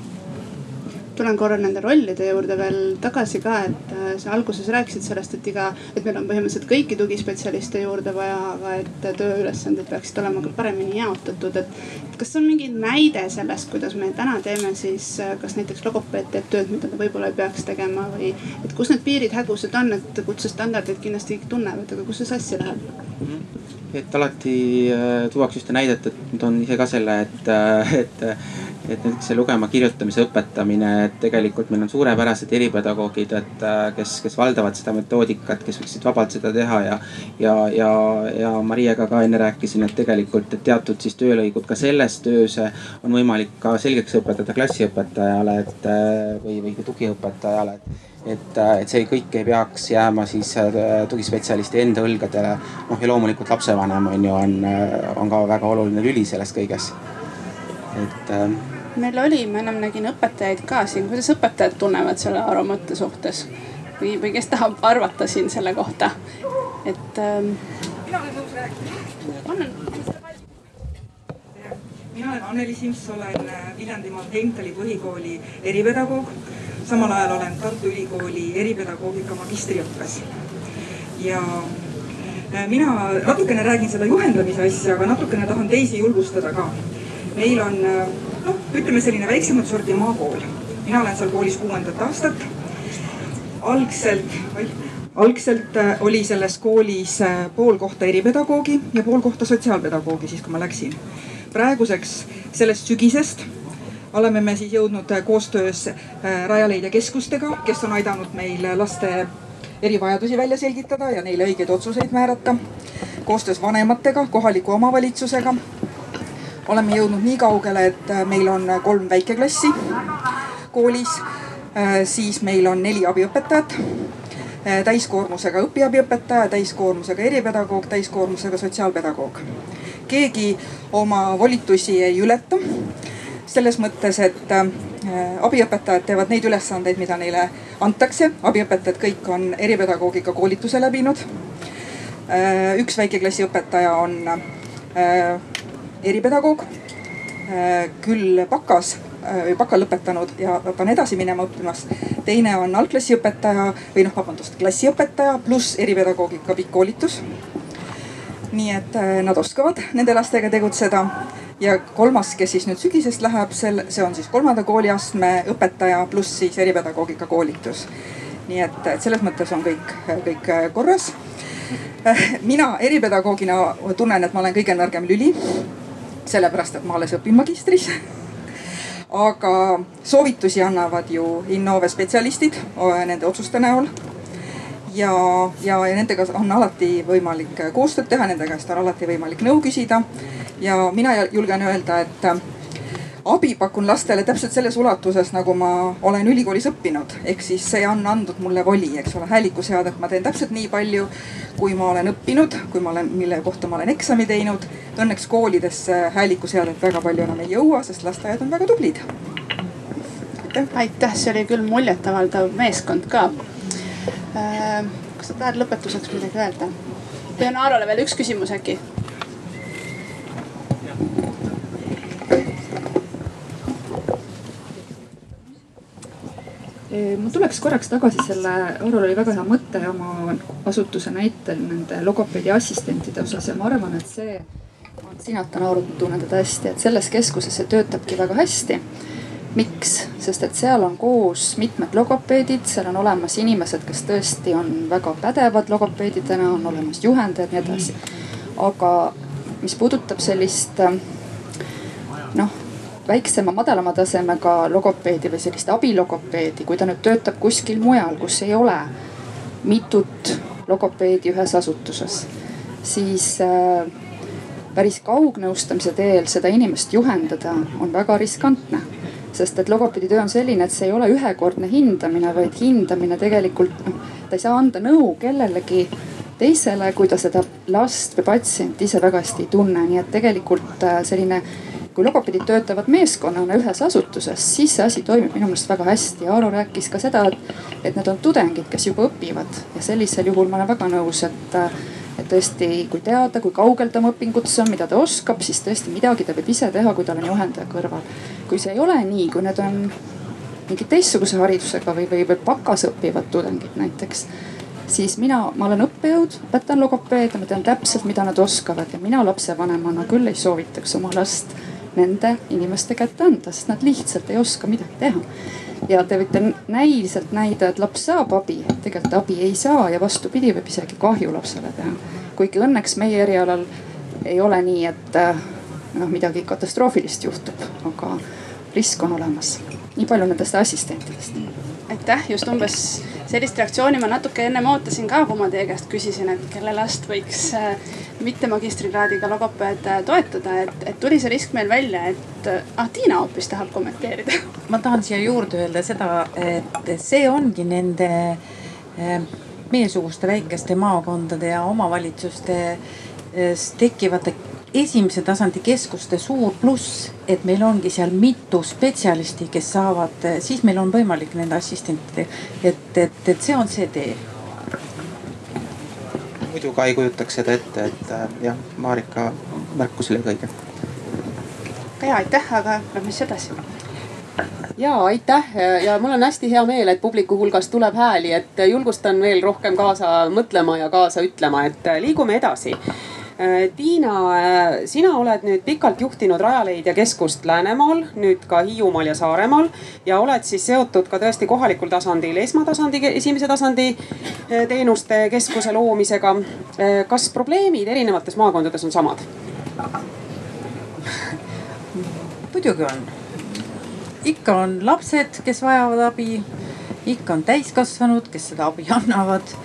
tulen korra nende rollide juurde veel tagasi ka, et äh, sa alguses rääkisid sellest, et iga, et meil on põhimõtteliselt kõiki tugispetsialiste juurde vaja, aga et tööülesanded peaksid olema ka paremini jaotatud, et kas on mingi näide sellest, kuidas me täna teeme siis, äh, kas näiteks logopeed teeb tööd, mida ta võib-olla ei peaks tegema või et kus need piirid hägusad on, et kutsestandardid kindlasti kõik tunnevad, aga kus see sassi läheb? Et alati äh, tuuakse ühte näidet, et ma toon ise ka selle, et, et et näiteks see lugema-kirjutamise õpetamine, et tegelikult meil on suurepärased eripedagoogid, et kes, kes valdavad seda metoodikat, kes võiksid vabalt seda teha ja. ja, ja, ja Mariaga ka enne rääkisin, et tegelikult, et teatud siis töölõigud ka selles töös on võimalik ka selgeks õpetada klassiõpetajale, et või, või tugiõpetajale, et et, et see kõik ei peaks jääma siis tugispetsialisti enda õlgadele. noh ja loomulikult lapsevanem on ju, on, on ka väga oluline lüli selles kõiges. et meil oli, ma ennem nägin õpetajaid ka siin, kuidas õpetajad tunnevad selle Aaro mõtte suhtes? või, või kes tahab arvata siin selle kohta, et ähm.... mina olen nõus rääkima. mina olen Anneli Simps, olen äh, Viljandimaa Heimtali põhikooli eripedagoog. Samal ajal olen Tartu Ülikooli eripedagoogika magistriõppes. ja äh, mina natukene räägin seda juhendamise asja, aga natukene tahan teisi julgustada ka. meil on äh, noh, ütleme selline väiksemat sorti maakool. mina olen seal koolis kuuendat aastat. algselt, algselt äh, oli selles koolis pool kohta eripedagoogi ja pool kohta sotsiaalpedagoogi, siis kui ma läksin. praeguseks sellest sügisest oleme me siis jõudnud äh, koostöös Rajaleidja keskustega, kes on aidanud meil laste erivajadusi välja selgitada ja neile õigeid otsuseid määrata. koostöös vanematega, kohaliku omavalitsusega oleme jõudnud nii kaugele, et äh, meil on äh, kolm väikeklassi koolis. Äh, siis meil on neli abiõpetajat, täiskoormusega õpiabiõpetaja, täiskoormusega eripedagoog, täiskoormusega sotsiaalpedagoog. keegi oma volitusi ei ületa. Selles mõttes, et abiõpetajad teevad neid ülesandeid, mida neile antakse. abiõpetajad kõik on eripedagoogika koolituse läbinud. üks väikeklassi õpetaja on eripedagoog, äh, küll bakas äh, baka lõpetanud ja ta on edasi minema õppimas. teine on algklassiõpetaja või noh, vabandust, klassiõpetaja pluss eripedagoogika pikk koolitus. nii et äh, nad oskavad nende lastega tegutseda ja kolmas, kes siis nüüd sügisest läheb, sel, see on siis kolmanda kooliastme õpetaja pluss siis eripedagoogika koolitus. nii et, et selles mõttes on kõik, kõik korras. mina eripedagoogina tunnen, et ma olen kõige nõrgem lüli sellepärast et ma alles õpin magistris aga soovitusi annavad ju Innove spetsialistid nende otsuste näol. Ja, ja, ja nendega on alati võimalik koostööd teha, nende käest on alati võimalik nõu küsida. ja mina julgen öelda, et abi pakun lastele täpselt selles ulatuses, nagu ma olen ülikoolis õppinud. ehk siis see on andnud mulle voli, eks ole, häälikuseadet ma teen täpselt nii palju, kui ma olen õppinud, kui ma olen, mille kohta ma olen eksami teinud. Õnneks koolidesse häälikuseadet väga palju enam ei jõua, sest lasteaiad on väga tublid. aitäh. aitäh, see oli küll muljetavaldav meeskond ka äh,. Kas sa tahad lõpetuseks midagi öelda? või on Aarole veel üks küsimus äkki? ma tuleks korraks tagasi selle, Aurol oli väga hea mõte oma asutuse näitel nende logopeedi assistentide osas ja ma arvan, et see. sinata Aurat, ma tunnen teda hästi, et selles keskuses see töötabki väga hästi. Miks, sest et seal on koos mitmed logopeedid, seal on olemas inimesed, kes tõesti on väga pädevad logopeedidena, on olemas juhendajad ja nii edasi. aga mis puudutab sellist noh väiksema, madalama tasemega logopeedi või sellist abilogopeedi, kui ta nüüd töötab kuskil mujal, kus ei ole mitut logopeedi ühes asutuses, siis äh, päris kaugnõustamise teel seda inimest juhendada on väga riskantne. Sest et logopeedi töö on selline, et see ei ole ühekordne hindamine, vaid hindamine tegelikult noh, ta ei saa anda nõu kellelegi teisele, kui ta seda last või patsienti ise väga hästi ei tunne, nii et tegelikult äh, selline kui logopeedid töötavad meeskonnana ühes asutuses, siis see asi toimib minu meelest väga hästi. Aaro rääkis ka seda, et, et need on tudengid, kes juba õpivad ja sellisel juhul ma olen väga nõus, et, et tõesti, kui teada, kui kaugel ta oma õpingutes on, mida ta oskab, siis tõesti midagi ta võib ise teha, kui tal on juhendaja kõrval. Kui see ei ole nii, kui need on mingi teistsuguse haridusega või, või, või bakas õppivad tudengid näiteks siis mina, ma olen õppejõud, õpetan logopeed ja ma tean täpselt, mida nad oskavad ja mina lapsevanemana küll ei soovitaks oma last nende inimeste kätte anda, sest nad lihtsalt ei oska midagi teha. ja te võite näiliselt näida, et laps saab abi, tegelikult abi ei saa ja vastupidi, võib isegi kahju lapsele teha. kuigi õnneks meie erialal ei ole nii, et noh, midagi katastroofilist juhtub, aga risk on olemas. nii palju nendest assistentidest. aitäh, just umbes sellist reaktsiooni ma natuke ennem ootasin ka, kui ma teie käest küsisin, et kelle last võiks äh, mitte magistrikraadiga logopeed äh, toetada, et, et tuli see risk meil välja, et ah, Tiina hoopis tahab kommenteerida. ma tahan siia juurde öelda seda, et see ongi nende meiesuguste väikeste maakondade ja omavalitsuste tekkivate esimese tasandi keskuste suur pluss, et meil ongi seal mitu spetsialisti, kes saavad, siis meil on võimalik nende assistentide, et, et, et see on see tee. muidu ka ei kujutaks seda ette, et äh, jah, Marika märkus oli õige. ja aitäh, aga lähme siis edasi ja aitäh ja mul on hästi hea meel, et publiku hulgast tuleb hääli, et julgustan veel rohkem kaasa mõtlema ja kaasa ütlema, et liigume edasi Tiina, äh, sina oled nüüd pikalt juhtinud Rajaleidja keskust Läänemaal, nüüd ka Hiiumaal ja Saaremaal ja oled siis seotud ka tõesti kohalikul tasandil esmatasandi, esimese tasandi äh, teenuste keskuse loomisega. kas probleemid erinevates maakondades on samad? muidugi on. ikka on lapsed, kes vajavad abi, ikka on täiskasvanud, kes seda abi annavad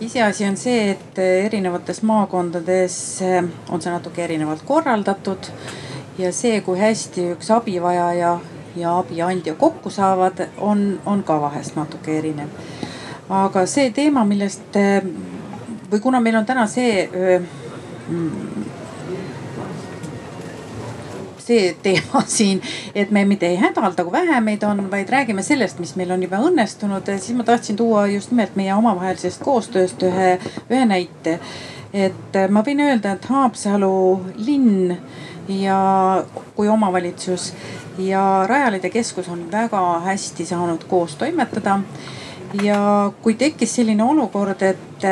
iseasi on see, et erinevates maakondades eh, on see natuke erinevalt korraldatud ja see, kui hästi üks abivajaja ja abiandja kokku saavad, on, on ka vahest natuke erinev. aga see teema, millest eh, või kuna meil on täna see eh, see teema siin, et me mitte ei hädalda, kui vähe meid on, vaid räägime sellest, mis meil on juba õnnestunud, siis ma tahtsin tuua just nimelt meie omavahelisest koostööst ühe, ühe näite. et ma võin öelda, et Haapsalu linn ja kui omavalitsus ja Rajaleidja keskus on väga hästi saanud koos toimetada. ja kui tekkis selline olukord, et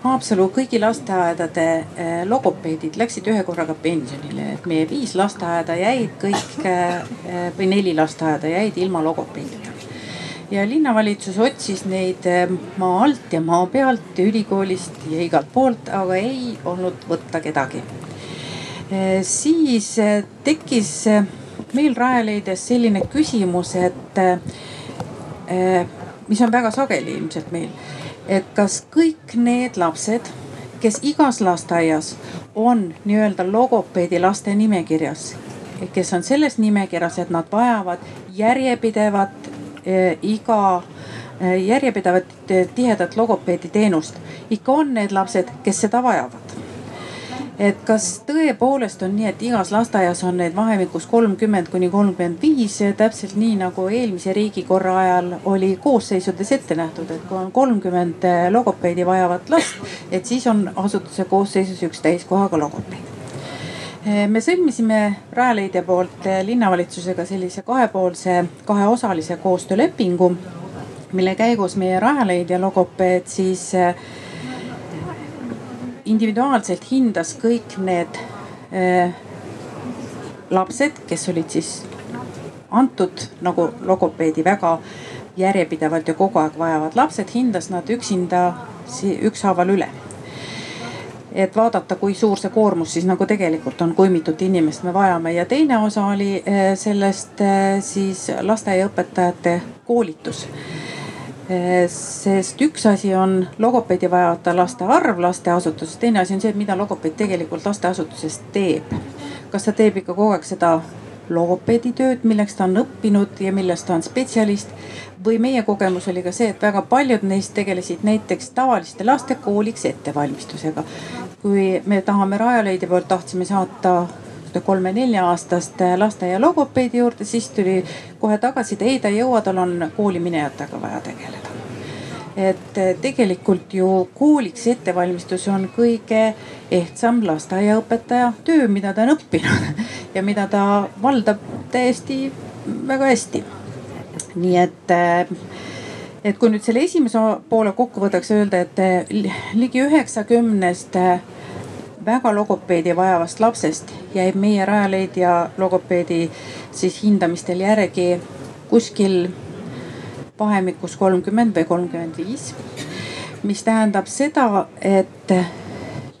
Haapsalu kõigi lasteaedade eh, logopeedid läksid ühe korraga pensionile, et meie viis lasteaeda jäid kõik eh, või neli lasteaeda jäid ilma logopeedita. ja linnavalitsus otsis neid eh, maa alt ja maa pealt ja ülikoolist ja igalt poolt, aga ei olnud võtta kedagi. siis tekkis meil Rajaleidjas selline küsimus, et mis on väga sageli ilmselt meil et kas kõik need lapsed, kes igas lasteaias on nii-öelda logopeedi laste nimekirjas, kes on selles nimekirjas, et nad vajavad järjepidevat eh, iga eh, järjepidevat eh, tihedat logopeedi teenust. ikka on need lapsed, kes seda vajavad et kas tõepoolest on nii, et igas lasteaias on neid vahemikus kolmkümmend kuni kolmkümmend viis, täpselt nii nagu eelmise riigikorra ajal oli koosseisudes ette nähtud, et kui on kolmkümmend logopeedi vajavat last, et siis on asutuse koosseisus üks täiskohaga logopeed. Me sõlmisime Rajaleidja poolt linnavalitsusega sellise kahepoolse, kaheosalise koostöölepingu, mille käigus meie Rajaleidja logopeed siis individuaalselt hindas kõik need äh, lapsed, kes olid siis antud nagu logopeedi väga järjepidevalt ja kogu aeg vajavad lapsed, hindas nad üksinda ükshaaval üle. Et vaadata, kui suur see koormus siis nagu tegelikult on, kui mitut inimest me vajame. Ja teine osa oli äh, sellest äh, siis lasteaiaõpetajate koolitus sest üks asi on logopeedi vajavate laste arv lasteasutuses, teine asi on see, mida logopeed tegelikult lasteasutuses teeb. kas ta teeb ikka kogu aeg seda logopeedi tööd, milleks ta on õppinud ja milles ta on spetsialist. või meie kogemus oli ka see, et väga paljud neist tegelesid näiteks tavaliste laste kooliks ettevalmistusega. kui me tahame Rajaleidja poolt tahtsime saata kolme-nelja-aastast lasteaia logopeedi juurde, siis tuli kohe tagasiside, ei ta ei jõua, tal on kooliminejatega vaja tegeleda. et tegelikult ju kooliks ettevalmistus on kõige ehtsam lasteaiaõpetaja töö, mida ta on õppinud ja mida ta valdab täiesti väga hästi. nii et et kui nüüd selle esimese poole kokku võtaks, öelda, et ligi üheksakümnest väga logopeedi vajavast lapsest jäi meie Rajaleidja logopeedi siis hindamistel järgi kuskil vahemikus kolmkümmend või kolmkümmend viis. mis tähendab seda, et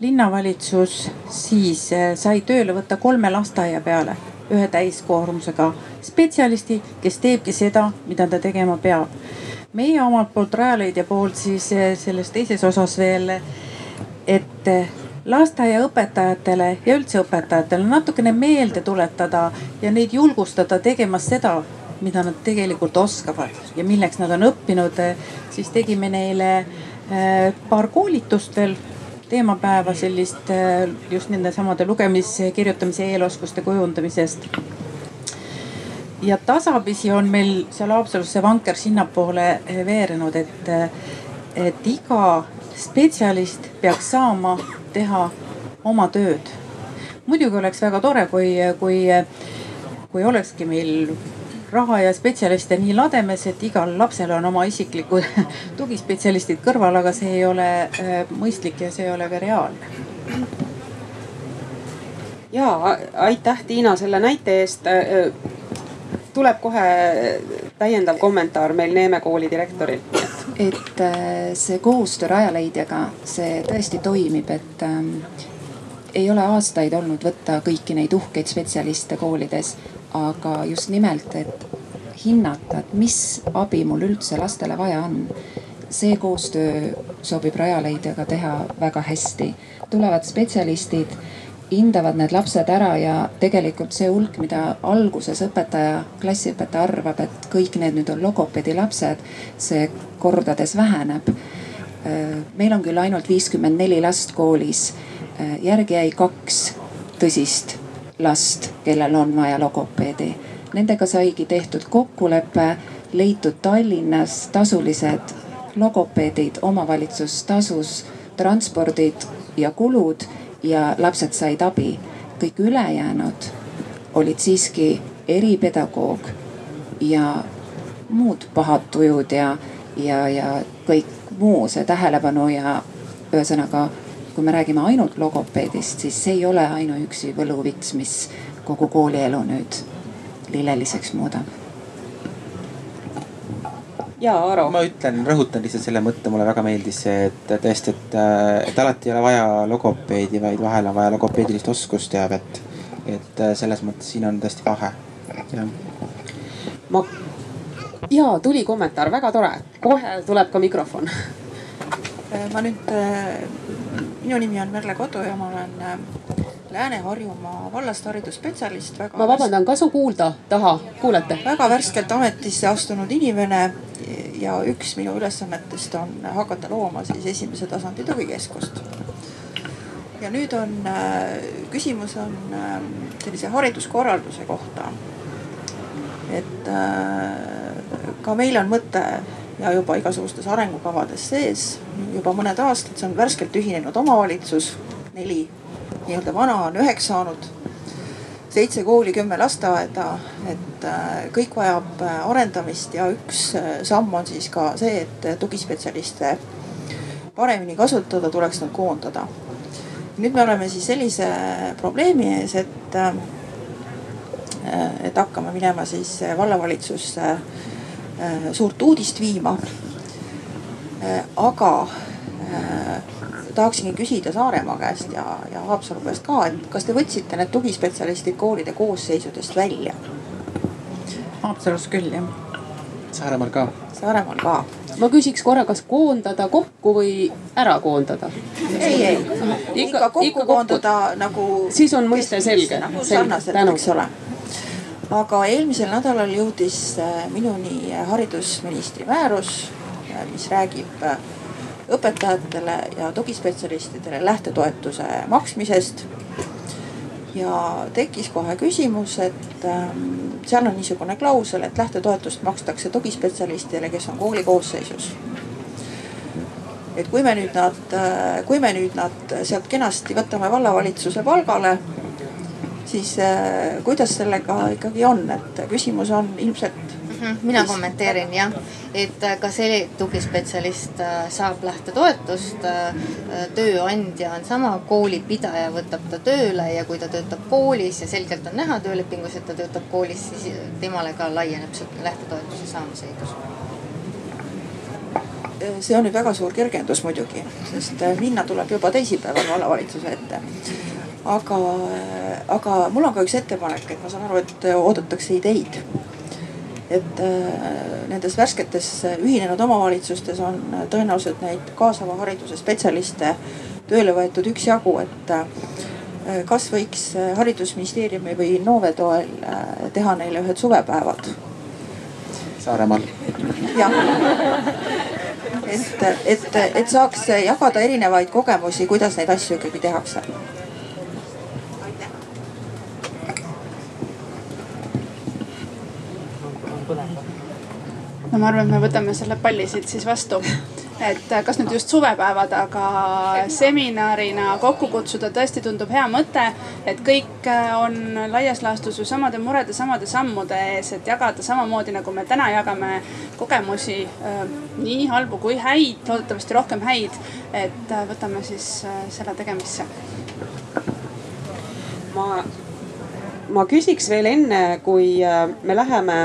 linnavalitsus siis eh, sai tööle võtta kolme lasteaia peale ühe täiskoormusega spetsialisti, kes teebki seda, mida ta tegema peab. meie omalt poolt, Rajaleidja poolt siis eh, selles teises osas veel, et lasteaiaõpetajatele ja üldse õpetajatele natukene meelde tuletada ja neid julgustada tegema seda, mida nad tegelikult oskavad ja milleks nad on õppinud, siis tegime neile äh, paar koolitust veel teemapäeva sellist äh, just nende samade lugemis, kirjutamise eeloskuste kujundamisest. ja tasapisi on meil seal Haapsalus see vanker sinnapoole äh, veerenud, et, et iga spetsialist peaks saama teha oma tööd. muidugi oleks väga tore, kui, kui, kui olekski meil raha ja spetsialiste nii lademes, et igal lapsel on oma isiklikud tugispetsialistid kõrval, aga see ei ole äh, mõistlik ja see ei ole ka reaalne. ja aitäh, Tiina, selle näite eest. Äh, tuleb kohe täiendav kommentaar meil Neeme kooli direktorilt et äh, see koostöö Rajaleidjaga, see tõesti toimib, et ähm, ei ole aastaid olnud võtta kõiki neid uhkeid spetsialiste koolides, aga just nimelt, et hinnata, et mis abi mul üldse lastele vaja on. see koostöö sobib Rajaleidjaga teha väga hästi. tulevad spetsialistid hindavad need lapsed ära ja tegelikult see hulk, mida alguses õpetaja, klassiõpetaja arvab, et kõik need nüüd on logopeedi lapsed, see kordades väheneb. meil on küll ainult viiskümmend neli last koolis, järgi jäi kaks tõsist last, kellel on vaja logopeedi. Nendega saigi tehtud kokkulepe, leitud Tallinnas tasulised logopeedid, omavalitsus tasus transpordid ja kulud ja lapsed said abi. kõik ülejäänud olid siiski eripedagoog ja muud pahad tujud ja, ja, ja kõik muu see tähelepanu ja ühesõnaga, kui me räägime ainult logopeedist, siis see ei ole ainuüksi võluvits, mis kogu koolielu nüüd lilleliseks muudab ja Aaro. ma ütlen, rõhutan lihtsalt selle mõtte, mulle väga meeldis see, et tõesti, et, et alati ei ole vaja logopeedi, vaid vahel on vaja logopeedilist oskusteavet. et selles mõttes siin on tõesti vahe, jah. ma, ja tuli kommentaar, väga tore, kohe tuleb ka mikrofon ma nüüd, minu nimi on Merle Kodu ja ma olen Lääne-Harjumaa vallast haridusspetsialist. ma vabandan, kas on kuulda taha, kuulete? väga värskelt ametisse astunud inimene ja üks minu ülesannetest on hakata looma siis esimese tasandi tugikeskust. ja nüüd on, küsimus on sellise hariduskorralduse kohta. et ka meil on mõte ja juba igasugustes arengukavades sees juba mõned aastad, see on värskelt ühinenud omavalitsus, neli nii-öelda vana on üheks saanud. seitse kooli, kümme lasteaeda, et kõik vajab arendamist ja üks samm on siis ka see, et tugispetsialiste paremini kasutada, tuleks nad koondada. nüüd me oleme siis sellise probleemi ees, et, et hakkame minema siis vallavalitsusse suurt uudist viima. aga tahaksingi küsida Saaremaa käest ja, ja Haapsalu käest ka, et kas te võtsite need tugispetsialistid koolide koosseisudest välja? Haapsalus küll jah. Saaremaal ka. Saaremaal ka. ma küsiks korra, kas koondada kokku või ära koondada? ei, ei ikka, ikka kokku ikka koondada kokku. nagu. siis on mõiste selge. nagu sarnaselt, eks ole aga eelmisel nädalal jõudis äh, minuni haridusministri määrus, äh, mis räägib äh, õpetajatele ja tugispetsialistidele lähtetoetuse maksmisest. ja tekkis kohe küsimus, et ähm, seal on niisugune klausel, et lähtetoetust makstakse tugispetsialistidele, kes on kooli koosseisus. et kui me nüüd nad, kui me nüüd nad sealt kenasti võtame vallavalitsuse palgale siis äh, kuidas sellega ikkagi on, et küsimus on ilmselt mina kommenteerin jah, et äh, ka see tugispetsialist äh, saab lähtetoetust. tööandja on sama, koolipidaja võtab ta tööle ja kui ta töötab koolis ja selgelt on näha töölepingus, et ta töötab koolis, siis temale ka laieneb see lähtetoetuse saamise õigus see on nüüd väga suur kergendus muidugi, sest minna tuleb juba teisipäeval vallavalitsuse ette aga, aga mul on ka üks ettepanek, et ma saan aru, et oodatakse ideid. Et äh, nendes värsketes ühinenud omavalitsustes on tõenäoliselt neid kaasava hariduse spetsialiste tööle võetud üksjagu, et äh, kas võiks haridusministeeriumi või Innove toel äh, teha neile ühed suvepäevad? Saaremaal. jah, et, et, et saaks jagada erinevaid kogemusi, kuidas neid asju ikkagi tehakse no ma arvan, et me võtame selle palli siit siis vastu. et kas nüüd just suvepäevad, aga seminarina kokku kutsuda tõesti tundub hea mõte. et kõik on laias laastus ju samade murede, samade sammude ees, et jagada samamoodi nagu me täna jagame kogemusi äh, nii halbu kui häid, loodetavasti rohkem häid. et äh, võtame siis äh, selle tegemisse. ma, ma küsiks veel enne, kui me läheme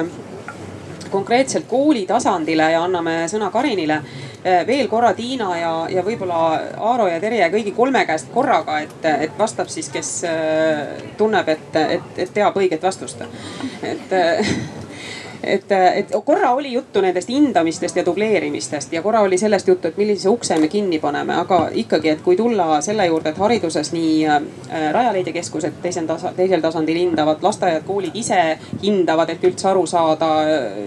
konkreetselt kooli tasandile ja anname sõna Karinile. Eh, veel korra Tiina ja, ja võib-olla Aaro ja Terje kõigi kolme käest korraga, et, et vastab siis, kes eh, tunneb, et, et, et teab õiget vastust. et eh, et, et korra oli juttu nendest hindamistest ja dubleerimistest ja korra oli sellest juttu, et millise ukse me kinni paneme, aga ikkagi, et kui tulla selle juurde, et hariduses nii äh, Rajaleidja keskused teisel tasa, teisel tasandil hindavad, lasteaiad, koolid ise hindavad, et üldse aru saada,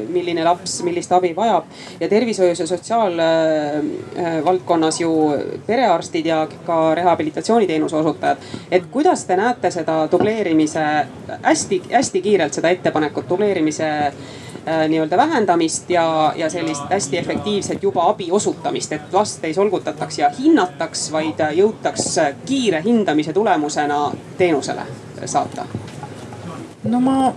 milline laps millist abi vajab. ja tervishoius ja sotsiaalvaldkonnas äh, ju perearstid ja ka rehabilitatsiooniteenuse osutajad. et kuidas te näete seda dubleerimise hästi-hästi kiirelt seda ettepanekut dubleerimise Äh, nii-öelda vähendamist ja, ja sellist hästi efektiivset juba abi osutamist, et last ei solgutataks ja hinnataks, vaid jõutaks kiire hindamise tulemusena teenusele saata. no ma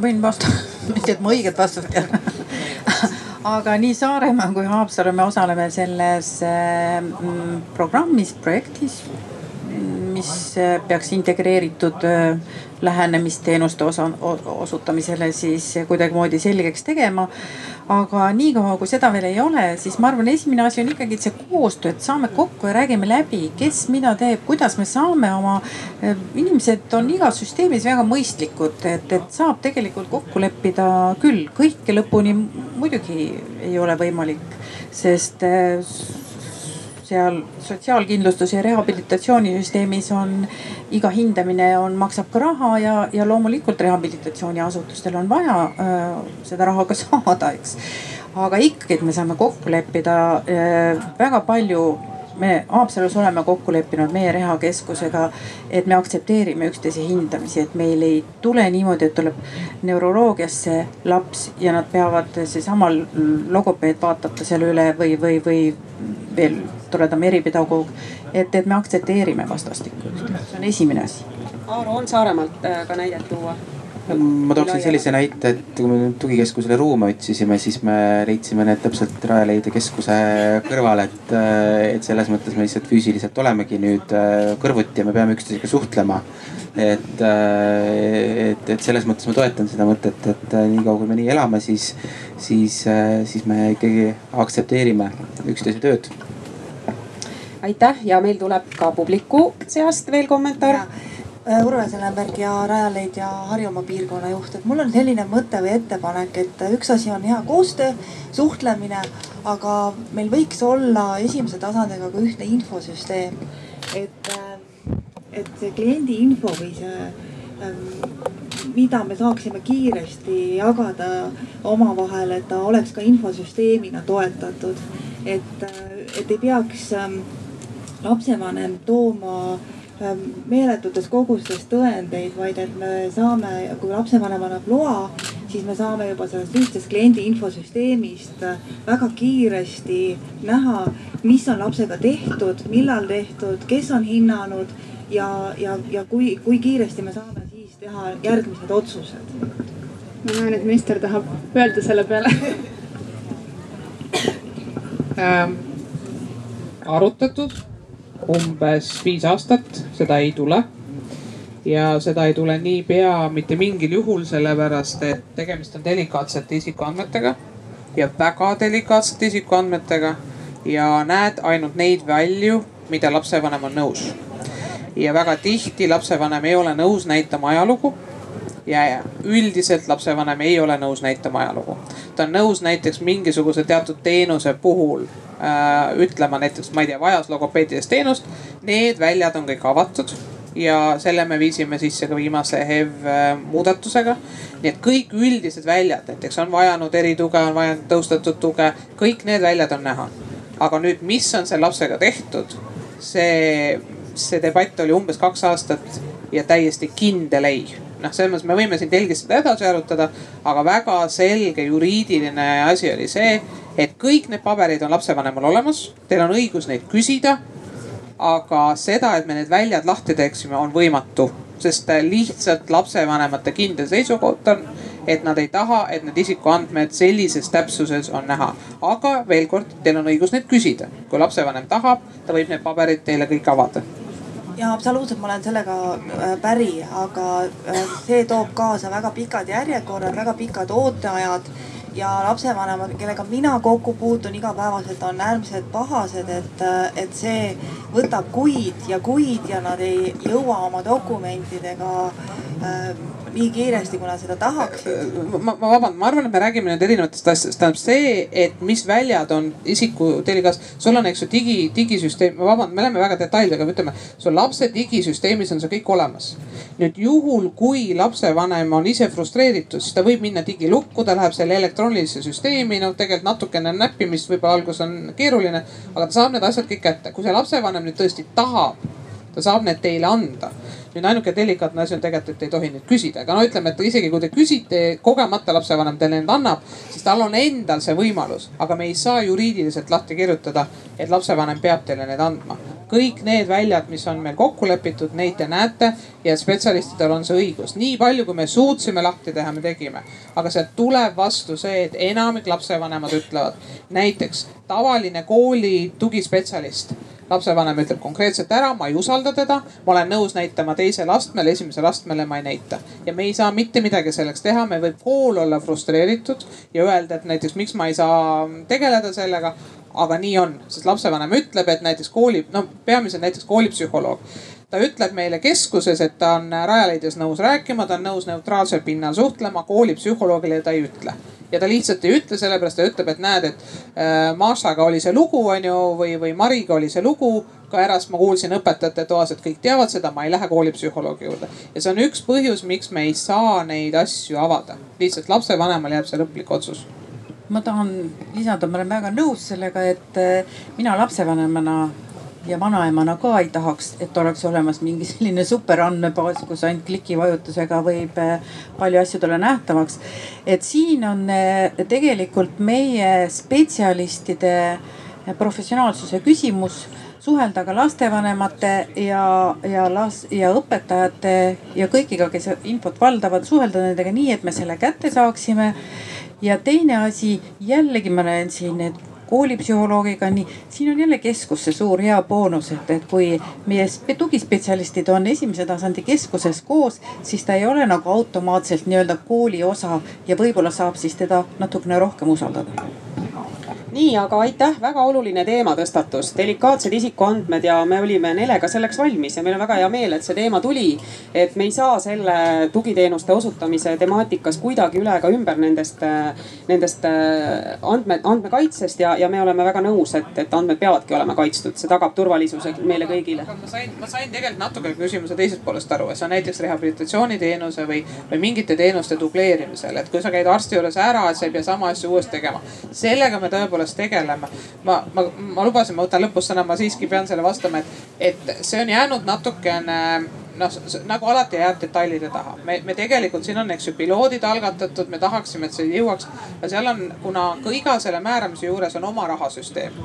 võin vastata, mitte et ma õiget vastust tean aga nii Saaremaa kui Haapsalu me osaleme selles mm, programmis, projektis, mis peaks integreeritud lähenemisteenuste osa, osutamisele siis kuidagimoodi selgeks tegema. aga niikaua kui seda veel ei ole, siis ma arvan, esimene asi on ikkagi see koostöö, et saame kokku ja räägime läbi, kes mida teeb, kuidas me saame oma. inimesed on igas süsteemis väga mõistlikud, et, et saab tegelikult kokku leppida küll, kõike lõpuni muidugi ei ole võimalik, sest seal sotsiaalkindlustus ja rehabilitatsioonisüsteemis on iga hindamine on, maksab ka raha ja, ja loomulikult rehabilitatsiooniasutustel on vaja äh, seda raha ka saada, eks. aga ikkagi, me saame kokku leppida äh, väga palju me Haapsalus oleme kokku leppinud meie rehakeskusega, et me aktsepteerime üksteise hindamisi, et meil ei tule niimoodi, et tuleb neuroloogiasse laps ja nad peavad, seesama logopeed vaatab ta seal üle või, või, või veel toredam eripedagoog. et, et me aktsepteerime vastastikku, see on esimene asi. Aaro on Saaremaalt äh, ka näidet tuua ma tooksin sellise näite, et kui me nüüd tugikeskusele ruume otsisime, siis me leidsime need täpselt Rajaleidja keskuse kõrval, et, et selles mõttes me lihtsalt füüsiliselt olemegi nüüd äh, kõrvuti ja me peame üksteisega suhtlema. et, äh, et, et selles mõttes ma toetan seda mõtet, et äh, niikaua kui me nii elame, siis, siis, siis me ikkagi aktsepteerime üksteise tööd. Aitäh ja meil tuleb ka publiku seast veel kommentaar. Äh, Urve Selenberg ja Rajaleid ja Harjumaa piirkonna juht, et mul on selline mõte või ettepanek, et üks asi on hea koostöö, suhtlemine, aga meil võiks olla esimese tasandiga ka ühtne infosüsteem. et, äh, et see kliendi info või see, ähm, mida me saaksime kiiresti jagada omavahel, et ta oleks ka infosüsteemina toetatud. et, äh, et ei peaks ähm, lapsevanem tooma meeletutes kogustes tõendeid, vaid et me saame, kui lapsevanem annab loa, siis me saame juba sellest ühtsest kliendi infosüsteemist äh, väga kiiresti näha, mis on lapsega tehtud, millal tehtud, kes on hinnanud ja, ja, ja kui, kui kiiresti me saame siis teha järgmised otsused. ma näen, et minister tahab öelda selle peale ähm, arutatud umbes viis aastat, seda ei tule. ja seda ei tule niipea mitte mingil juhul, sellepärast et tegemist on delikaatsete isikuandmetega ja väga delikaatsete isikuandmetega. ja näed ainult neid välju, mida lapsevanem on nõus. ja väga tihti lapsevanem ei ole nõus näitama ajalugu ja, üldiselt lapsevanem ei ole nõus näitama ajalugu. ta on nõus näiteks mingisuguse teatud teenuse puhul äh, ütlema näiteks, ma ei tea, vajas logopeedilist teenust. Need väljad on kõik avatud ja selle me viisime sisse ka viimase HEV äh, muudatusega. nii et kõik üldised väljad, näiteks on vajanud erituge, on vajanud tõustatud tuge, kõik need väljad on näha. aga nüüd, mis on selle lapsega tehtud, see, see debatt oli umbes kaks aastat ja täiesti kindel ei noh, selles mõttes me võime siin telgis seda edasi arutada, aga väga selge juriidiline asi oli see, et kõik need paberid on lapsevanemal olemas, teil on õigus neid küsida. aga seda, et me need väljad lahti teeksime, on võimatu, sest lihtsalt lapsevanemate kindel seisukoht on, et nad ei taha, et need isikuandmed sellises täpsuses on näha. aga veel kord, teil on õigus neid küsida, kui lapsevanem tahab, ta võib need paberid teile kõik avada ja absoluutselt, ma olen sellega äh, päri, aga äh, see toob kaasa väga pikad järjekorrad, väga pikad ooteajad ja lapsevanemad, kellega mina kokku puutun igapäevaselt, on äärmiselt pahased, et, äh, et see võtab kuid ja kuid ja nad ei jõua oma dokumentidega äh, nii kiiresti, kui nad seda tahaksid. ma, ma vabandan, ma arvan, et me räägime nüüd erinevatest asjadest, tähendab see, et mis väljad on isiku tellikas, sul on, eks ju, digi, digisüsteem, ma vabandan, me läheme väga detailidega, ütleme, sul lapse digisüsteemis on see kõik olemas. nüüd juhul, kui lapsevanem on ise frustreeritud, siis ta võib minna digilukku, ta läheb selle elektroonilisse süsteemi, noh tegelikult natukene näppimist võib-olla alguses on keeruline, aga ta saab need asjad kõik kätte. kui see lapsevanem nüüd tõesti tahab, ta saab need teile anda nüüd ainuke delikaatne asi on tegelikult, et ei tohi neid küsida, aga no ütleme, et isegi kui te küsite, kogemata lapsevanem teile need annab, siis tal on endal see võimalus, aga me ei saa juriidiliselt lahti kirjutada, et lapsevanem peab teile need andma. kõik need väljad, mis on meil kokku lepitud, neid te näete ja spetsialistidel on see õigus. nii palju, kui me suutsime lahti teha, me tegime. aga sealt tuleb vastu see, et enamik lapsevanemad ütlevad näiteks tavaline kooli tugispetsialist lapsevanem ütleb konkreetselt ära, ma ei usalda teda, ma olen nõus näitama teisele astmele, esimesele astmele ma ei näita. ja me ei saa mitte midagi selleks teha, me võib kool olla frustreeritud ja öelda, et näiteks miks ma ei saa tegeleda sellega. aga nii on, sest lapsevanem ütleb, et näiteks kooli, no peamiselt näiteks koolipsühholoog ta ütleb meile keskuses, et ta on Rajaleidjas nõus rääkima, ta on nõus neutraalsel pinnal suhtlema, koolipsühholoogile ta ei ütle ja ta lihtsalt ei ütle, sellepärast ta ütleb, et näed, et äh, Mašaga oli see lugu, onju, või, või Mariga oli see lugu. ka Äras ma kuulsin õpetajate toas, et kõik teavad seda, ma ei lähe koolipsühholoogi juurde. ja see on üks põhjus, miks me ei saa neid asju avada. lihtsalt lapsevanemal jääb see lõplik otsus ma tahan lisada, ma olen väga nõus sellega, et äh, mina lapsevanemana ja vanaemana ka ei tahaks, et oleks olemas mingi selline superandmebaas, kus ainult klikivajutusega võib äh, palju asju tulla nähtavaks. et siin on äh, tegelikult meie spetsialistide professionaalsuse küsimus suhelda ka lastevanemate ja, ja las- ja õpetajate ja kõigiga, kes infot valdavad, suhelda nendega nii, et me selle kätte saaksime. ja teine asi, jällegi ma näen siin, et koolipsühholoogiga, nii siin on jälle keskus see suur hea boonus, et, et kui meie tugispetsialistid on esimese tasandi keskuses koos, siis ta ei ole nagu automaatselt nii-öelda kooli osa ja võib-olla saab siis teda natukene rohkem usaldada nii, aga aitäh, väga oluline teematõstatus, delikaatsed isikuandmed ja me olime Nelega selleks valmis ja meil on väga hea meel, et see teema tuli. et me ei saa selle tugiteenuste osutamise temaatikas kuidagi üle ega ümber nendest, nendest äh, andme, andmekaitsest ja, ja me oleme väga nõus, et, et andmed peavadki olema kaitstud, see tagab turvalisuse meile kõigile. ma sain, ma sain tegelikult natuke küsimuse teisest poolest aru, see on näiteks rehabilitatsiooniteenuse või, või mingite teenuste dubleerimisel, et kui sa käid arsti juures ära, et sa ei pea sama asja uuesti tegema. sellega me tõepoolest tegeleme. ma, ma, ma lubasin, ma võtan lõpus sõna, ma siiski pean selle vastama, et, et see on jäänud natukene noh, nagu alati jääb detailide taha. me, me tegelikult siin on, eks ju, piloodid algatatud, me tahaksime, et see jõuaks. ja seal on, kuna ka iga selle määramise juures on oma rahasüsteem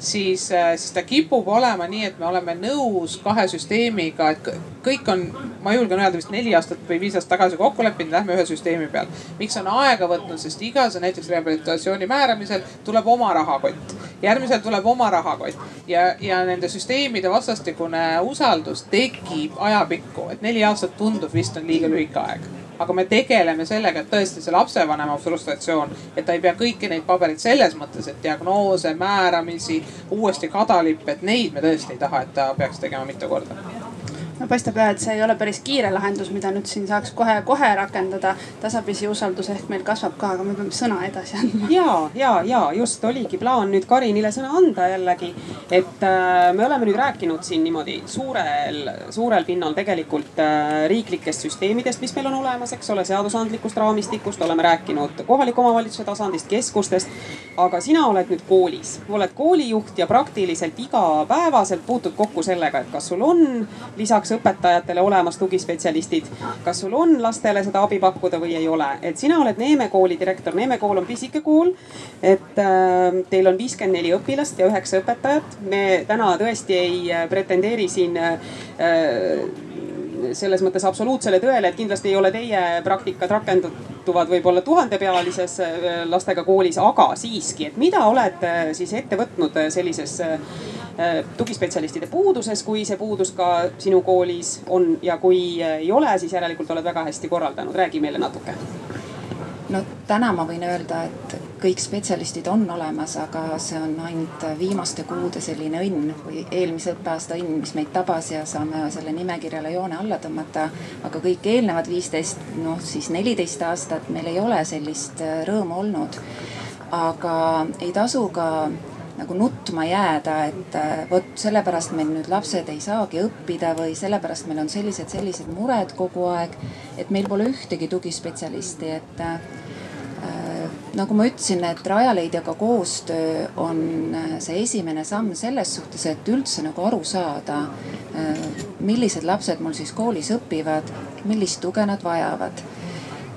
siis, siis ta kipub olema nii, et me oleme nõus kahe süsteemiga, et kõik on, ma julgen öelda vist neli aastat või viis aastat tagasi kokku leppinud, lähme ühe süsteemi peal. miks on aega võtnud, sest igas näiteks rehabilitatsiooni määramisel tuleb oma rahakott, järgmisel tuleb oma rahakott. Ja, ja nende süsteemide vastastikune usaldus tekib ajapikku, et neli aastat tundub vist on liiga lühike aeg aga me tegeleme sellega, et tõesti see lapsevanema frustratsioon, et ta ei pea kõiki neid pabereid selles mõttes, et diagnoose, määramisi, uuesti kadalippe, et neid me tõesti ei taha, et ta peaks tegema mitu korda no paistab jah, et see ei ole päris kiire lahendus, mida nüüd siin saaks kohe-kohe rakendada. tasapisi usaldus ehk meil kasvab ka, aga me peame sõna edasi andma. ja, ja, ja just oligi plaan nüüd Karinile sõna anda jällegi. et äh, me oleme nüüd rääkinud siin niimoodi suurel, suurel pinnal tegelikult äh, riiklikest süsteemidest, mis meil on olemas, eks ole, seadusandlikust raamistikust, oleme rääkinud kohaliku omavalitsuse tasandist, keskustest. aga sina oled nüüd koolis, oled koolijuht ja praktiliselt igapäevaselt puutud kokku sellega, et kas sul on lisaks lisaks õpetajatele olemas tugispetsialistid. kas sul on lastele seda abi pakkuda või ei ole, et sina oled Neeme kooli direktor, Neeme kool on pisike kool. et äh, teil on viiskümmend neli õpilast ja üheksa õpetajat. me täna tõesti ei äh, pretendeeri siin äh, selles mõttes absoluutsele tõele, et kindlasti ei ole teie praktikad rakenduvad võib-olla tuhandepealises äh, lastega koolis, aga siiski, et mida olete siis ette võtnud sellises Äh, tugispetsialistide puuduses, kui see puudus ka sinu koolis on ja kui ei ole, siis järelikult oled väga hästi korraldanud, räägi meile natuke. no täna ma võin öelda, et kõik spetsialistid on olemas, aga see on ainult viimaste kuude selline õnn või eelmise õppeaasta õnn, mis meid tabas ja saame selle nimekirjale joone alla tõmmata. aga kõik eelnevad viisteist, noh siis neliteist aastat meil ei ole sellist rõõmu olnud. aga ei tasu ka nagu nutma jääda, et äh, vot sellepärast meil nüüd lapsed ei saagi õppida või sellepärast meil on sellised, sellised mured kogu aeg. et meil pole ühtegi tugispetsialisti, et äh, nagu ma ütlesin, et Rajaleidjaga koostöö on äh, see esimene samm selles suhtes, et üldse nagu aru saada, äh, millised lapsed mul siis koolis õpivad, millist tuge nad vajavad.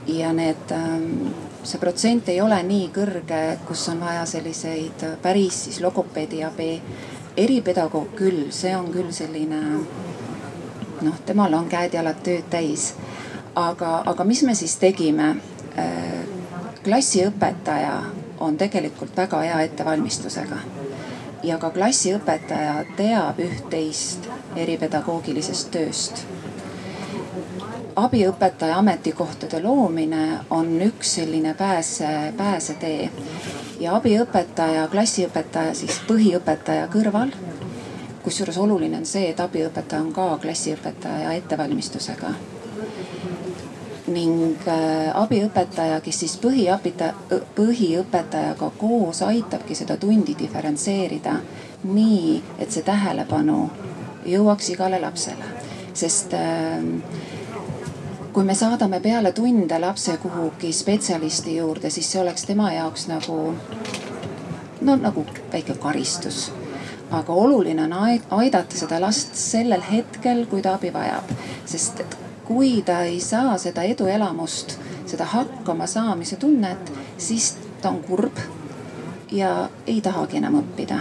ja need ähm, see protsent ei ole nii kõrge, kus on vaja selliseid päris siis logopeedi abi. eripedagoog küll, see on küll selline noh, temal on käed-jalad tööd täis. aga, aga mis me siis tegime? Äh, klassiõpetaja on tegelikult väga hea ettevalmistusega ja ka klassiõpetaja teab üht-teist eripedagoogilisest tööst abiõpetaja ametikohtade loomine on üks selline pääse, pääsetee. ja abiõpetaja, klassiõpetaja siis põhiõpetaja kõrval kusjuures oluline on see, et abiõpetaja on ka klassiõpetaja ettevalmistusega ning äh, abiõpetaja, kes siis põhiabita-, põhiõpetajaga koos aitabki seda tundi diferentseerida nii, et see tähelepanu jõuaks igale lapsele. sest ähm, kui me saadame peale tunde lapse kuhugi spetsialisti juurde, siis see oleks tema jaoks nagu no nagu väike karistus. aga oluline on aidata seda last sellel hetkel, kui ta abi vajab, sest kui ta ei saa seda eduelamust, seda hakkama saamise tunnet, siis ta on kurb ja ei tahagi enam õppida.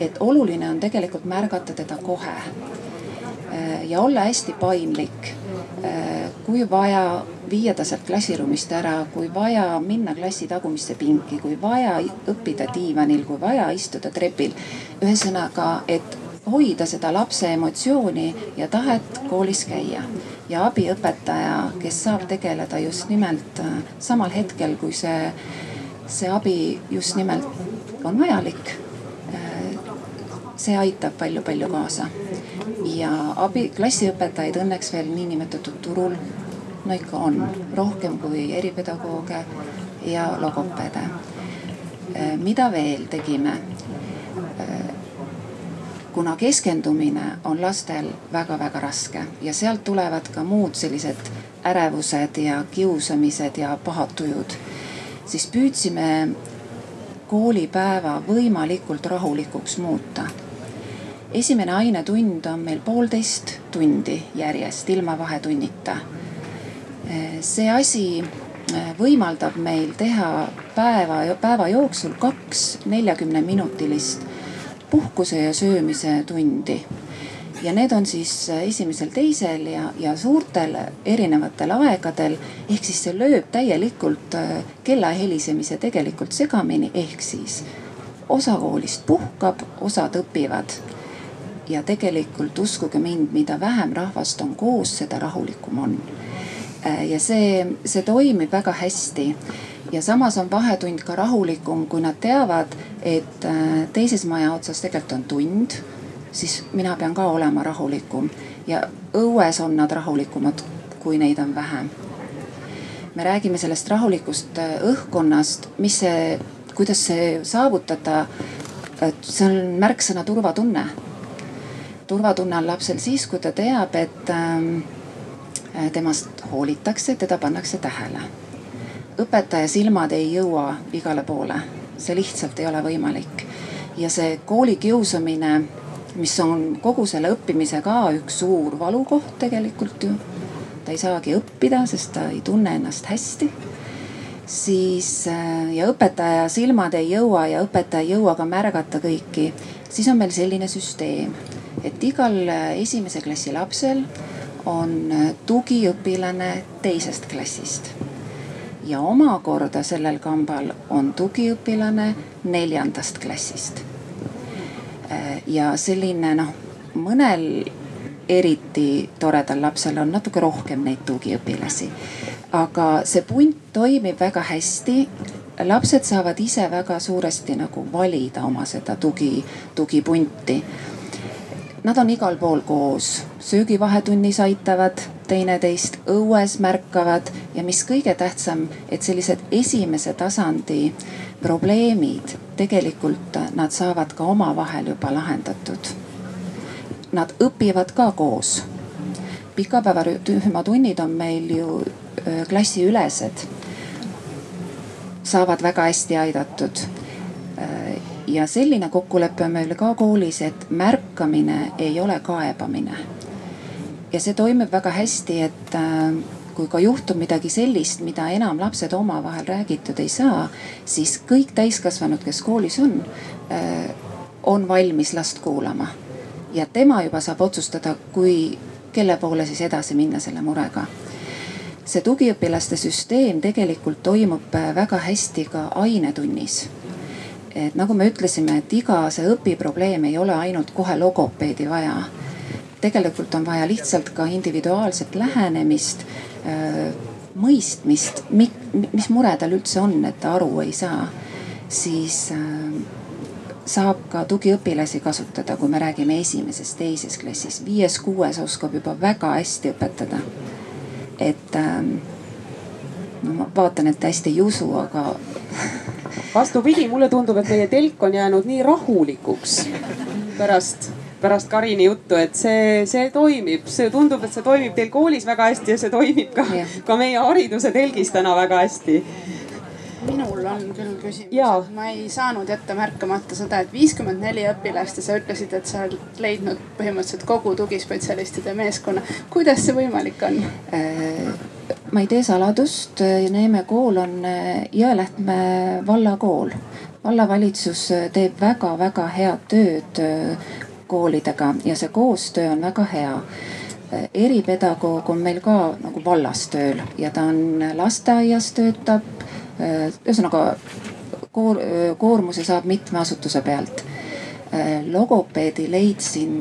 et oluline on tegelikult märgata teda kohe ja olla hästi paindlik. Kui vaja, viia ta sealt klassiruumist ära, kui vaja, minna klassi tagumisse pinki, kui vaja, õppida diivanil, kui vaja, istuda trepil. ühesõnaga, et hoida seda lapse emotsiooni ja tahet koolis käia ja abiõpetaja, kes saab tegeleda just nimelt äh, samal hetkel, kui see, see abi just nimelt on vajalik. Äh, see aitab palju-palju kaasa ja abi, klassiõpetajaid õnneks veel niinimetatud turul no ikka on rohkem kui eripedagooge ja logopeede. Äh, mida veel tegime? kuna keskendumine on lastel väga-väga raske ja sealt tulevad ka muud sellised ärevused ja kiusamised ja pahad tujud, siis püüdsime koolipäeva võimalikult rahulikuks muuta. Esimene ainetund on meil poolteist tundi järjest ilma vahetunnita. see asi võimaldab meil teha päeva, päeva jooksul kaks neljakümne minutilist puhkuse ja söömise tundi. ja need on siis esimesel, teisel ja, ja suurtel erinevatel aegadel. ehk siis see lööb täielikult äh, kella helisemise tegelikult segamini, ehk siis osa koolist puhkab, osad õpivad. Ja tegelikult uskuge mind, mida vähem rahvast on koos, seda rahulikum on. Äh, ja see, see toimib väga hästi ja samas on vahetund ka rahulikum, kui nad teavad, et äh, teises maja otsas tegelikult on tund, siis mina pean ka olema rahulikum ja õues on nad rahulikumad, kui neid on vähem. me räägime sellest rahulikust äh, õhkkonnast, mis see, kuidas see saavutada. see on märksõna turvatunne. Turvatunne on lapsel siis, kui ta teab, et ähm, temast hoolitakse, teda pannakse tähele õpetaja silmad ei jõua igale poole, see lihtsalt ei ole võimalik. ja see kooli kiusamine, mis on kogu selle õppimise ka üks suur valukoht tegelikult ju. ta ei saagi õppida, sest ta ei tunne ennast hästi. siis äh, ja õpetaja silmad ei jõua ja õpetaja ei jõua ka märgata kõiki, siis on meil selline süsteem, et igal äh, esimese klassi lapsel on äh, tugiõpilane teisest klassist ja omakorda sellel kambal on tugiõpilane neljandast klassist. Äh, ja selline noh, mõnel eriti toredal lapsel on natuke rohkem neid tugiõpilasi. aga see punt toimib väga hästi. lapsed saavad ise väga suuresti nagu valida oma seda tugi, tugipunti. Nad on igal pool koos, söögivahetunnis aitavad teineteist, õues märkavad ja mis kõige tähtsam, et sellised esimese tasandi probleemid tegelikult nad saavad ka omavahel juba lahendatud. Nad õpivad ka koos. pikapäevarühma tunnid on meil ju klassiülesed. saavad väga hästi aidatud ja selline kokkulepe on meil ka koolis, et märkamine ei ole kaebamine ja see toimib väga hästi, et äh, kui ka juhtub midagi sellist, mida enam lapsed omavahel räägitud ei saa, siis kõik täiskasvanud, kes koolis on, äh, on valmis last kuulama. ja tema juba saab otsustada, kui, kelle poole siis edasi minna selle murega. see tugiõpilaste süsteem tegelikult toimub äh, väga hästi ka ainetunnis et nagu me ütlesime, et iga see õpiprobleem ei ole ainult kohe logopeedi vaja tegelikult on vaja lihtsalt ka individuaalset lähenemist, äh, mõistmist, mis mure tal üldse on, et ta aru ei saa. siis äh, saab ka tugiõpilasi kasutada, kui me räägime esimeses, teises klassis, viies-kuues oskab juba väga hästi õpetada. et ähm, no ma vaatan, et hästi ei usu, aga vastupidi, mulle tundub, et meie telk on jäänud nii rahulikuks pärast, pärast Karini juttu, et see, see toimib, see tundub, et see toimib teil koolis väga hästi ja see toimib ka, ka meie hariduse telgis täna väga hästi. Minul on küll küsimus, ma ei saanud jätta märkamata seda, et viiskümmend neli õpilast ja sa ütlesid, et sa oled leidnud põhimõtteliselt kogu tugispetsialistide meeskonna. kuidas see võimalik on? Ma ei tee saladust, Neeme kool on äh, Jõelähtme vallakool. vallavalitsus äh, teeb väga-väga head tööd koolidega ja see koostöö on väga hea eripedagoog on meil ka nagu vallas tööl ja ta on lasteaias töötab ühesõnaga koor, koormuse saab mitme asutuse pealt. Logopeedi leidsin,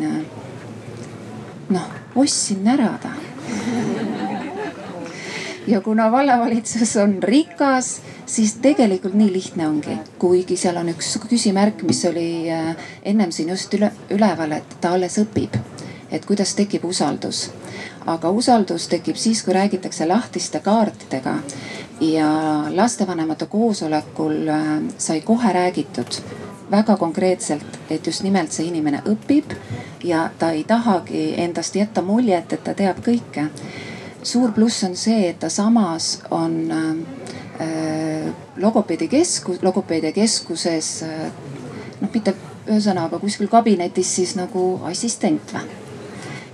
noh, ostsin ära ta. ja kuna vallavalitsus on rikas, siis tegelikult nii lihtne ongi, kuigi seal on üks küsimärk, mis oli ennem siin just üle, üleval, et ta alles õpib. et kuidas tekib usaldus aga usaldus tekib siis, kui räägitakse lahtiste kaartidega ja lastevanemate koosolekul äh, sai kohe räägitud väga konkreetselt, et just nimelt see inimene õpib ja ta ei tahagi endast jätta muljet, et ta teab kõike. Suur pluss on see, et ta samas on äh, logopeedi keskus, logopeedia keskuses äh, noh, mitte ühesõnaga kuskil kabinetis siis nagu assistent või.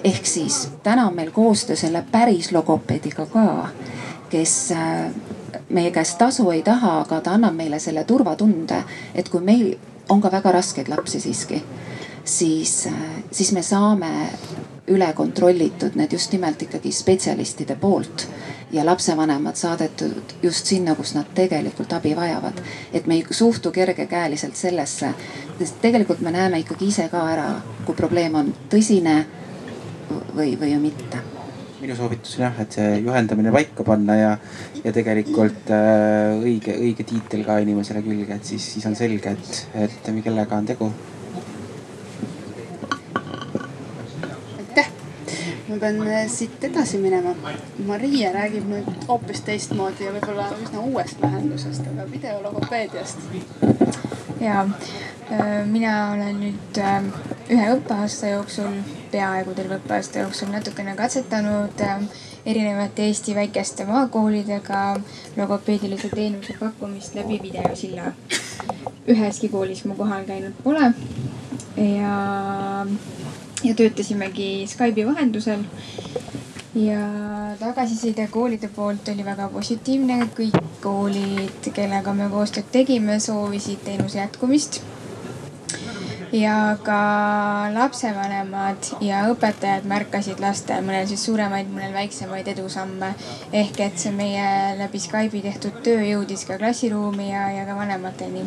ehk siis täna on meil koostöö selle päris logopeediga ka, kes äh, meie käest tasu ei taha, aga ta annab meile selle turvatunde, et kui meil on ka väga raskeid lapsi siiski, siis, siis me saame üle kontrollitud need just nimelt ikkagi spetsialistide poolt ja lapsevanemad saadetud just sinna, kus nad tegelikult abi vajavad. et me ei suhtu kergekäeliselt sellesse, sest tegelikult me näeme ikkagi ise ka ära, kui probleem on tõsine või, või mitte minu soovitus on jah, et see juhendamine paika panna ja, ja tegelikult äh, õige, õige tiitel ka inimesele külge, et siis, siis on selge, et, et kellega on tegu. Ma pean äh, siit edasi minema. Maria räägib nüüd hoopis teistmoodi ja võib-olla üsna uuest lahendusest, aga videologopeediast. ja äh, mina olen nüüd äh, ühe õppeaasta jooksul peaaegu terve õppeaasta jooksul natukene katsetanud erinevate Eesti väikeste maakoolidega logopeedilise teenuse pakkumist läbi videosilla. üheski koolis ma kohal käinud pole ja, ja töötasimegi Skype'i vahendusel ja tagasiside koolide poolt oli väga positiivne, kõik koolid, kellega me koostööd tegime, soovisid teenuse jätkumist ja ka lapsevanemad ja õpetajad märkasid lastel, mõnel siis suuremaid, mõnel väiksemaid edusamme. ehk et see meie läbi Skype'i tehtud töö jõudis ka klassiruumi ja, ja ka vanemateni.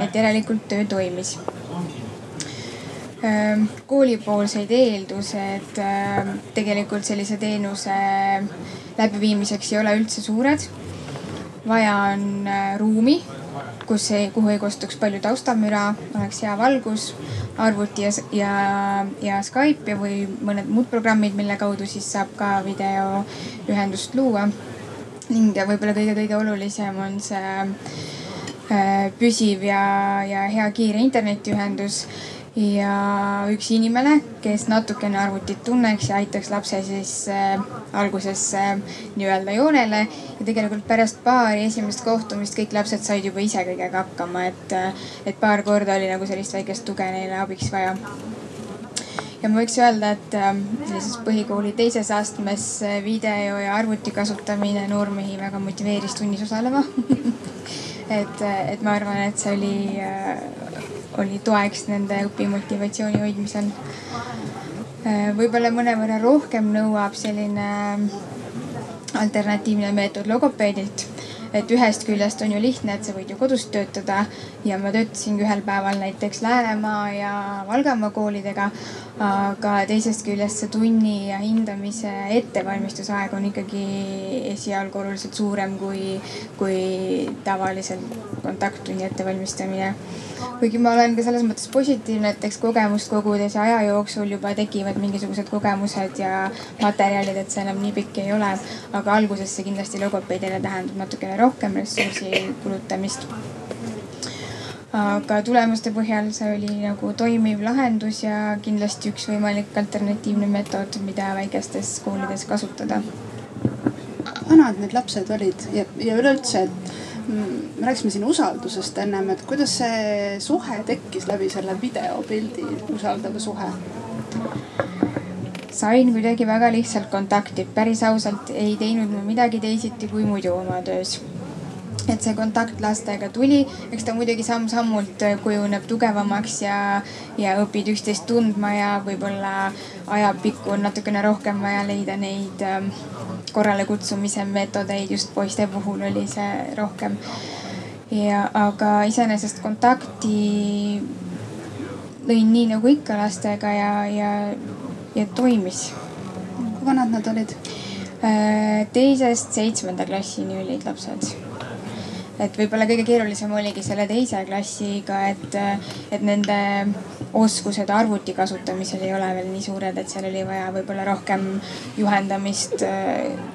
et järelikult töö toimis koolipoolseid eeldused ehm, tegelikult sellise teenuse läbiviimiseks ei ole üldse suured. vaja on äh, ruumi kus ei, kuhu ei kostuks palju taustamüra, oleks hea valgus, arvuti ja, ja, ja Skype ja või mõned muud programmid, mille kaudu siis saab ka videoühendust luua. ning võib-olla kõige-kõige olulisem on see püsiv ja, ja hea kiire internetiühendus ja üks inimene, kes natukene arvutit tunneks ja aitaks lapse siis äh, alguses äh, nii-öelda joonele. ja tegelikult pärast paari esimest kohtumist kõik lapsed said juba ise kõigega hakkama, et, äh, et paar korda oli nagu sellist väikest tuge neile abiks vaja. ja ma võiks öelda, et äh, sellises põhikooli teises astmes äh, video ja arvuti kasutamine noormehi väga motiveeris tunnis osalema et, äh, et ma arvan, et see oli oli toeks nende õpimotivatsiooni hoidmisel. Äh, võib-olla mõnevõrra rohkem nõuab selline alternatiivne meetod logopeedilt. et ühest küljest on ju lihtne, et sa võid ju kodus töötada ja ma töötasingi ühel päeval näiteks Läänemaa ja Valgamaa koolidega. Aga teisest küljest see tunni ja hindamise ettevalmistusaeg on ikkagi esialgu oluliselt suurem kui, kui tavaliselt kontakttunni ettevalmistamine. kuigi ma olen ka selles mõttes positiivne, et eks kogemust kogudes ja aja jooksul juba tekivad mingisugused kogemused ja materjalid, et see enam nii pikk ei ole. aga alguses see kindlasti logopeedile tähendab natukene rohkem ressursi kulutamist aga tulemuste põhjal see oli nagu toimiv lahendus ja kindlasti üks võimalik alternatiivne meetod, mida väikestes koolides kasutada. vanad need lapsed olid ja, ja üleüldse, et me rääkisime siin usaldusest ennem, et kuidas see suhe tekkis läbi selle videopildi, usaldav suhe? sain kuidagi väga lihtsalt kontakti, päris ausalt ei teinud ma midagi teisiti kui muidu oma töös et see kontakt lastega tuli, eks ta muidugi samm-sammult kujuneb tugevamaks ja, ja õpid üksteist tundma ja võib-olla ajapikku on natukene rohkem vaja leida neid ähm, korralekutsumise meetodeid, just poiste puhul oli see rohkem. ja, aga iseenesest kontakti lõin nii nagu ikka lastega ja, ja, ja toimis. kui vanad nad olid? Äh, teisest seitsmenda klassini olid lapsed et võib-olla kõige keerulisem oligi selle teise klassiga, et, et nende oskused arvuti kasutamisel ei ole veel nii suured, et seal oli vaja võib-olla rohkem juhendamist,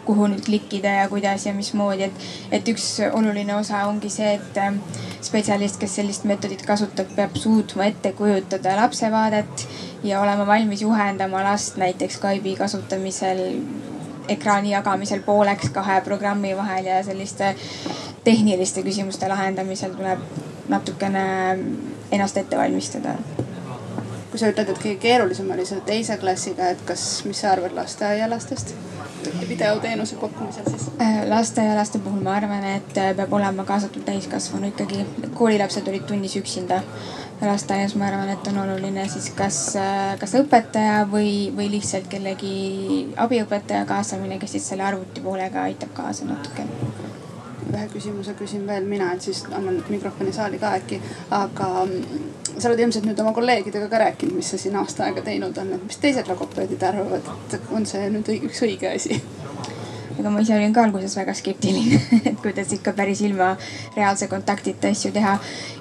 kuhu nüüd klikkida ja kuidas ja mismoodi, et, et üks oluline osa ongi see, et spetsialist, kes sellist meetodit kasutab, peab suutma ette kujutada lapse vaadet ja olema valmis juhendama last näiteks Skype'i kasutamisel ekraani jagamisel pooleks kahe programmi vahel ja selliste tehniliste küsimuste lahendamisel tuleb natukene ennast ette valmistada. kui sa ütled, et kõige keerulisem oli selle teise klassiga, et kas, mis sa arvad lasteaialastest? videoteenuse pakkumisel siis? Äh, lasteaialaste puhul ma arvan, et äh, peab olema kaasatud täiskasvanu ikkagi. koolilapsed olid tunnis üksinda. lasteaias ma arvan, et on oluline siis kas, äh, kas õpetaja või, või lihtsalt kellegi abiõpetaja kaasamine, kes siis selle arvuti poolega aitab kaasa natuke ühe küsimuse küsin veel mina, et siis annan mikrofoni saali ka äkki. aga mm, sa oled ilmselt nüüd oma kolleegidega ka rääkinud, mis sa siin aasta aega teinud on, et mis teised logopeedid arvavad, et on see nüüd üks õige asi? ega ma ise olin ka alguses väga skeptiline, et kuidas ikka päris ilma reaalse kontaktita asju teha.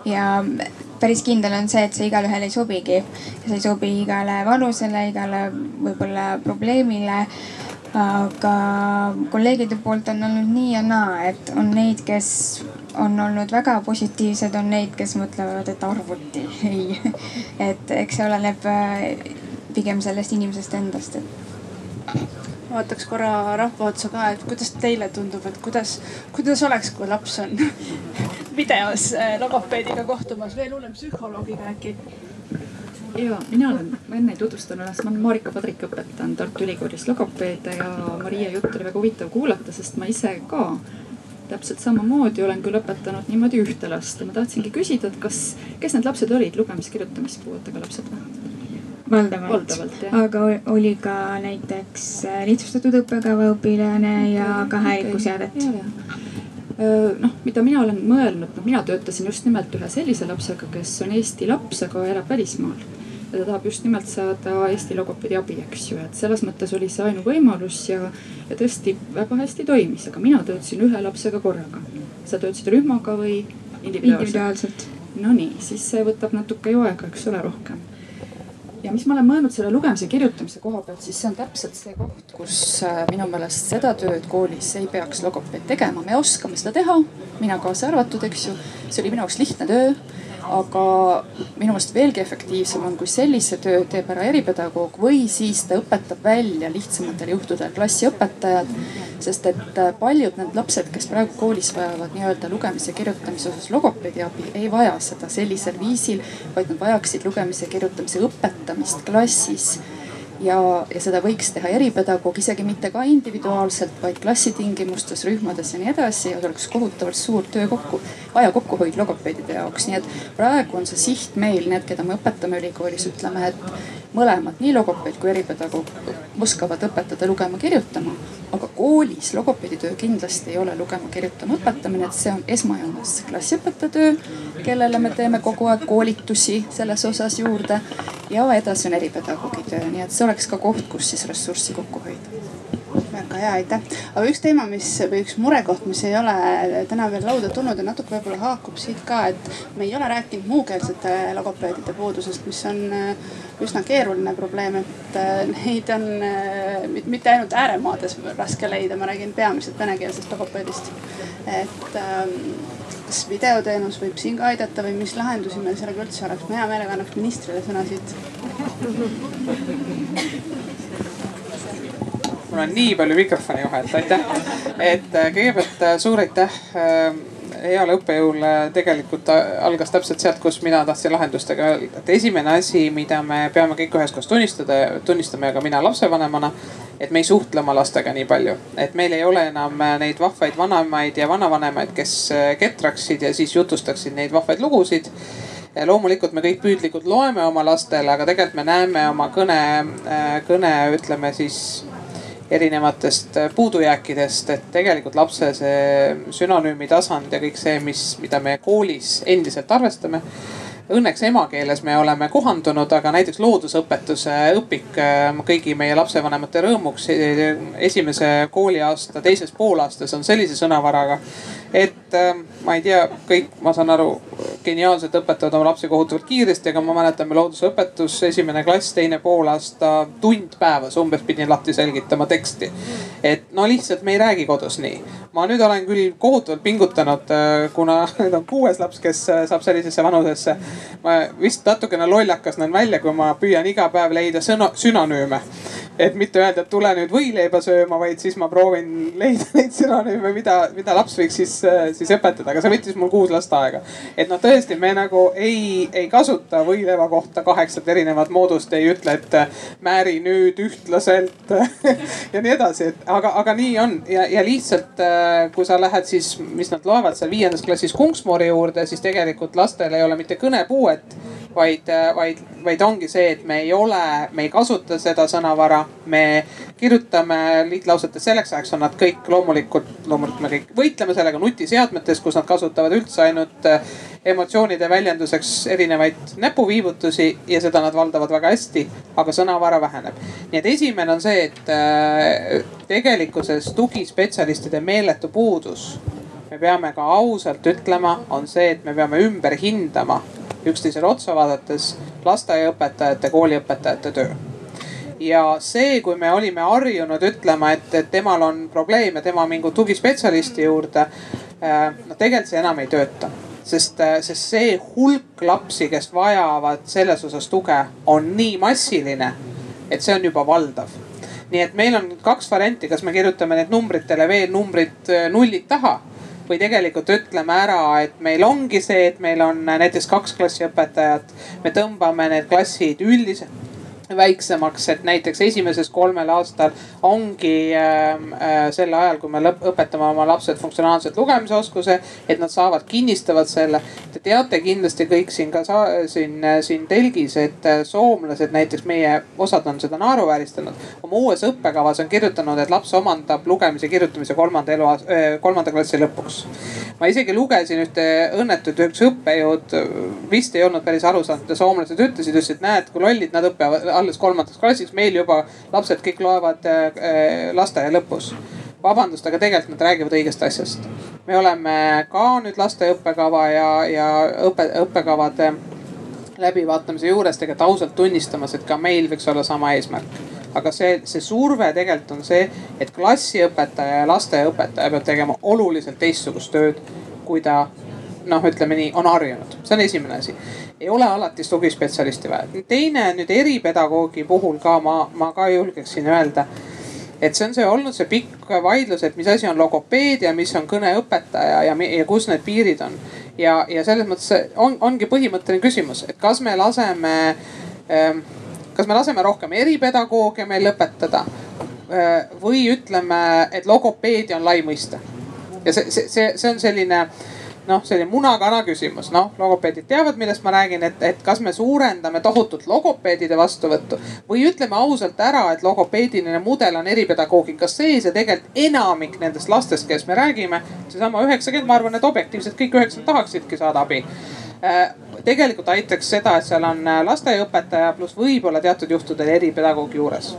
ja päris kindel on see, et see igalühele ei sobigi. see ei sobi igale vanusele, igale võib-olla probleemile aga kolleegide poolt on olnud nii ja naa, et on neid, kes on olnud väga positiivsed, on neid, kes mõtlevad, et arvuti ei. et eks see oleneb äh, pigem sellest inimesest endast, et vaataks korra rahva otsa ka, et kuidas teile tundub, et kuidas, kuidas oleks, kui laps on videos äh, logopeediga kohtumas, veel hullem psühholoogiga äkki ja mina olen, ma enne ei tutvustanud ennast, ma olen Marika Padrik, õpetan Tartu Ülikoolis logopeede ja Maria jutt oli väga huvitav kuulata, sest ma ise ka täpselt samamoodi olen küll õpetanud niimoodi ühte last ja ma tahtsingi küsida, et kas, kes need lapsed olid, lugemis-kirjutamispuuetega lapsed või? valdavalt, valdavalt, aga oli ka näiteks lihtsustatud õppekava õpilane ja ka häiringuseadet noh, mida mina olen mõelnud, noh mina töötasin just nimelt ühe sellise lapsega, kes on Eesti laps, aga elab välismaal ja ta tahab just nimelt saada Eesti logopeedi abi, eks ju, et selles mõttes oli see ainuvõimalus ja, ja tõesti väga hästi toimis, aga mina töötasin ühe lapsega korraga. sa töötasid rühmaga või individuaalselt? individuaalselt. Nonii, siis see võtab natuke ju aega, eks ole, rohkem ja mis ma olen mõelnud selle lugemise kirjutamise koha pealt, siis see on täpselt see koht, kus äh, minu meelest seda tööd koolis ei peaks logopeed tegema, me oskame seda teha, mina kaasa arvatud, eks ju. see oli minu jaoks lihtne töö aga minu meelest veelgi efektiivsem on, kui sellise töö teeb ära eripedagoog või siis ta õpetab välja lihtsamatel juhtudel klassiõpetajad. sest et äh, paljud need lapsed, kes praegu koolis vajavad nii-öelda lugemise ja kirjutamise osas logopeedi abi, ei vaja seda sellisel viisil, vaid nad vajaksid lugemise ja kirjutamise õpetamist klassis ja, ja seda võiks teha eripedagoog, isegi mitte ka individuaalselt, vaid klassitingimustes, rühmades ja nii edasi ja see oleks kohutavalt suur töö kokku, aja kokkuhoid logopeedide jaoks, nii et praegu on see siht meil, need, keda me õpetame ülikoolis, ütleme, et mõlemad, nii logopeed kui eripedagoog oskavad õpetada lugema-kirjutama. Koolis logopeedi töö kindlasti ei ole lugema-kirjutama õpetamine, et see on esmajoones klassiõpetaja töö, kellele me teeme kogu aeg koolitusi selles osas juurde. Ja edasi on eripedagoogi töö, nii et see oleks ka koht, kus siis ressurssi kokku hoida hea, aitäh. aga üks teema, mis või üks murekoht, mis ei ole täna veel lauda tulnud ja natuke võib-olla haakub siit ka, et me ei ole rääkinud muukeelsete logopeedide puudusest, mis on äh, üsna keeruline probleem, et äh, neid on äh, mitte ainult ääremaades raske leida, ma räägin peamiselt venekeelsest logopeedist. et ähm, kas videoteenus võib siin ka aidata või mis lahendusi meil sellega üldse oleks, ma hea meelega annaks ministrile sõna siit mul on nii palju mikrofoni vahet, aitäh. et äh, kõigepealt äh, suur aitäh äh, heale õppejõule tegelikult algas täpselt sealt, kus mina tahtsin lahendustega öelda. et esimene asi, mida me peame kõik üheskoos tunnistada, tunnistame ka mina lapsevanemana, et me ei suhtle oma lastega nii palju. et meil ei ole enam neid vahvaid vanaemaid ja vanavanemaid, kes ketraksid ja siis jutustaksid neid vahvaid lugusid loomulikult me kõik püüdlikult loeme oma lastele, aga tegelikult me näeme oma kõne, kõne ütleme siis erinevatest äh, puudujääkidest, et tegelikult lapse see sünonüümi tasand ja kõik see, mis, mida me koolis endiselt arvestame. Õnneks emakeeles me oleme kohandunud, aga näiteks loodusõpetuse õpik äh, kõigi meie lapsevanemate rõõmuks esimese kooliaasta teises poolaastas on sellise sõnavaraga, et äh, ma ei tea, kõik, ma saan aru, geniaalselt õpetavad oma lapsi kohutavalt kiiresti, aga ma mäletan, me loodusõpetus, esimene klass, teine poolaasta, tund päevas umbes pidin lahti selgitama teksti. et no lihtsalt me ei räägi kodus nii. ma nüüd olen küll kohutavalt pingutanud, äh, kuna nüüd on kuues laps, kes saab sellisesse vanusesse ma vist natukene lollakas näen välja, kui ma püüan iga päev leida sõna, sünonüüme. Et mitte öelda, et tule nüüd võileiba sööma, vaid siis ma proovin leida neid sünonüüme, mida, mida laps võiks siis, siis õpetada, aga see võttis mul kuus last aega. et noh, tõesti, me nagu ei, ei kasuta võileiva kohta kaheksat erinevat moodust, ei ütle, et määri nüüd ühtlaselt ja nii edasi, et aga, aga nii on ja, ja lihtsalt kui sa lähed siis, mis nad loevad seal viiendas klassis Kungsmoori juurde, siis tegelikult lastel ei ole mitte kõnepuuet, vaid, vaid, vaid ongi see, et me ei ole, me ei kasuta seda sõnavara. Me kirjutame liitlausetes, selleks ajaks on nad kõik loomulikult, loomulikult me kõik võitleme sellega nutiseadmetes, kus nad kasutavad üldse ainult eh, emotsioonide väljenduseks erinevaid näpuviibutusi ja seda nad valdavad väga hästi, aga sõnavara väheneb. nii et esimene on see, et eh, tegelikkuses tugispetsialistide meeletu puudus me peame ka ausalt ütlema, on see, et me peame ümber hindama üksteisele otsa vaadates lasteaiaõpetajate, kooliõpetajate töö. Ja see, kui me olime harjunud ütlema, et, et temal on probleem ja tema mingu tugispetsialisti juurde. noh, tegelikult see enam ei tööta, sest, sest see hulk lapsi, kes vajavad selles osas tuge, on nii massiline, et see on juba valdav nii et meil on nüüd kaks varianti, kas me kirjutame need numbritele veel numbrid nullid taha või tegelikult ütleme ära, et meil ongi see, et meil on näiteks kaks klassiõpetajat. me tõmbame need klassid üldiselt väiksemaks, et näiteks esimesel kolmel aastal ongi ähm, äh, sel ajal, kui me lõp, õpetame oma lapsed funktsionaalselt lugemisoskuse, et nad saavad, kinnistavad selle. Te teate kindlasti kõik siin ka siin, siin telgis, et äh, soomlased näiteks meie, osad on seda naeruvääristanud. oma uues õppekavas on kirjutanud, et laps omandab lugemise, kirjutamise kolmanda elu, äh, kolmanda klassi lõpuks. ma isegi lugesin ühte õnnetut, üks õppejõud vist ei olnud päris aru saanud, mida soomlased ütlesid, ütlesid, näed, kui lollid nad õpivad alles kolmandaks klassiks, meil juba lapsed kõik loevad äh, lasteaia lõpus. vabandust, aga tegelikult nad räägivad õigest asjast. me oleme ka nüüd laste õppekava ja, ja õppe, õppekavade läbivaatamise juures tegelikult ausalt tunnistamas, et ka meil võiks olla sama eesmärk aga see, see surve tegelikult on see, et klassiõpetaja ja lasteaiaõpetaja peab tegema oluliselt teistsugust tööd, kui ta noh, ütleme nii, on harjunud, see on esimene asi. Ei ole alati tugispetsialisti vaja. teine nüüd eripedagoogi puhul ka ma, ma ka julgeksin öelda et see on see olnud see pikk vaidlus, et mis asi on logopeedia, mis on kõneõpetaja ja, ja kus need piirid on. ja, ja selles mõttes on, ongi põhimõtteline küsimus, et kas me laseme ähm, kas me laseme rohkem eripedagooge meil lõpetada või ütleme, et logopeedia on lai mõiste. ja see, see, see, see on selline noh, selline muna-kana küsimus, noh logopeedid teavad, millest ma räägin, et, et kas me suurendame tohutult logopeedide vastuvõttu või ütleme ausalt ära, et logopeediline mudel on eripedagoogikas sees ja tegelikult enamik nendest lastest, kes me räägime, seesama üheksakümmend, ma arvan, et objektiivselt kõik üheksakümmend tahaksidki saada abi. Äh, tegelikult aitaks seda, et seal on lasteaiaõpetaja pluss võib-olla teatud juhtudel eripedagoogi juures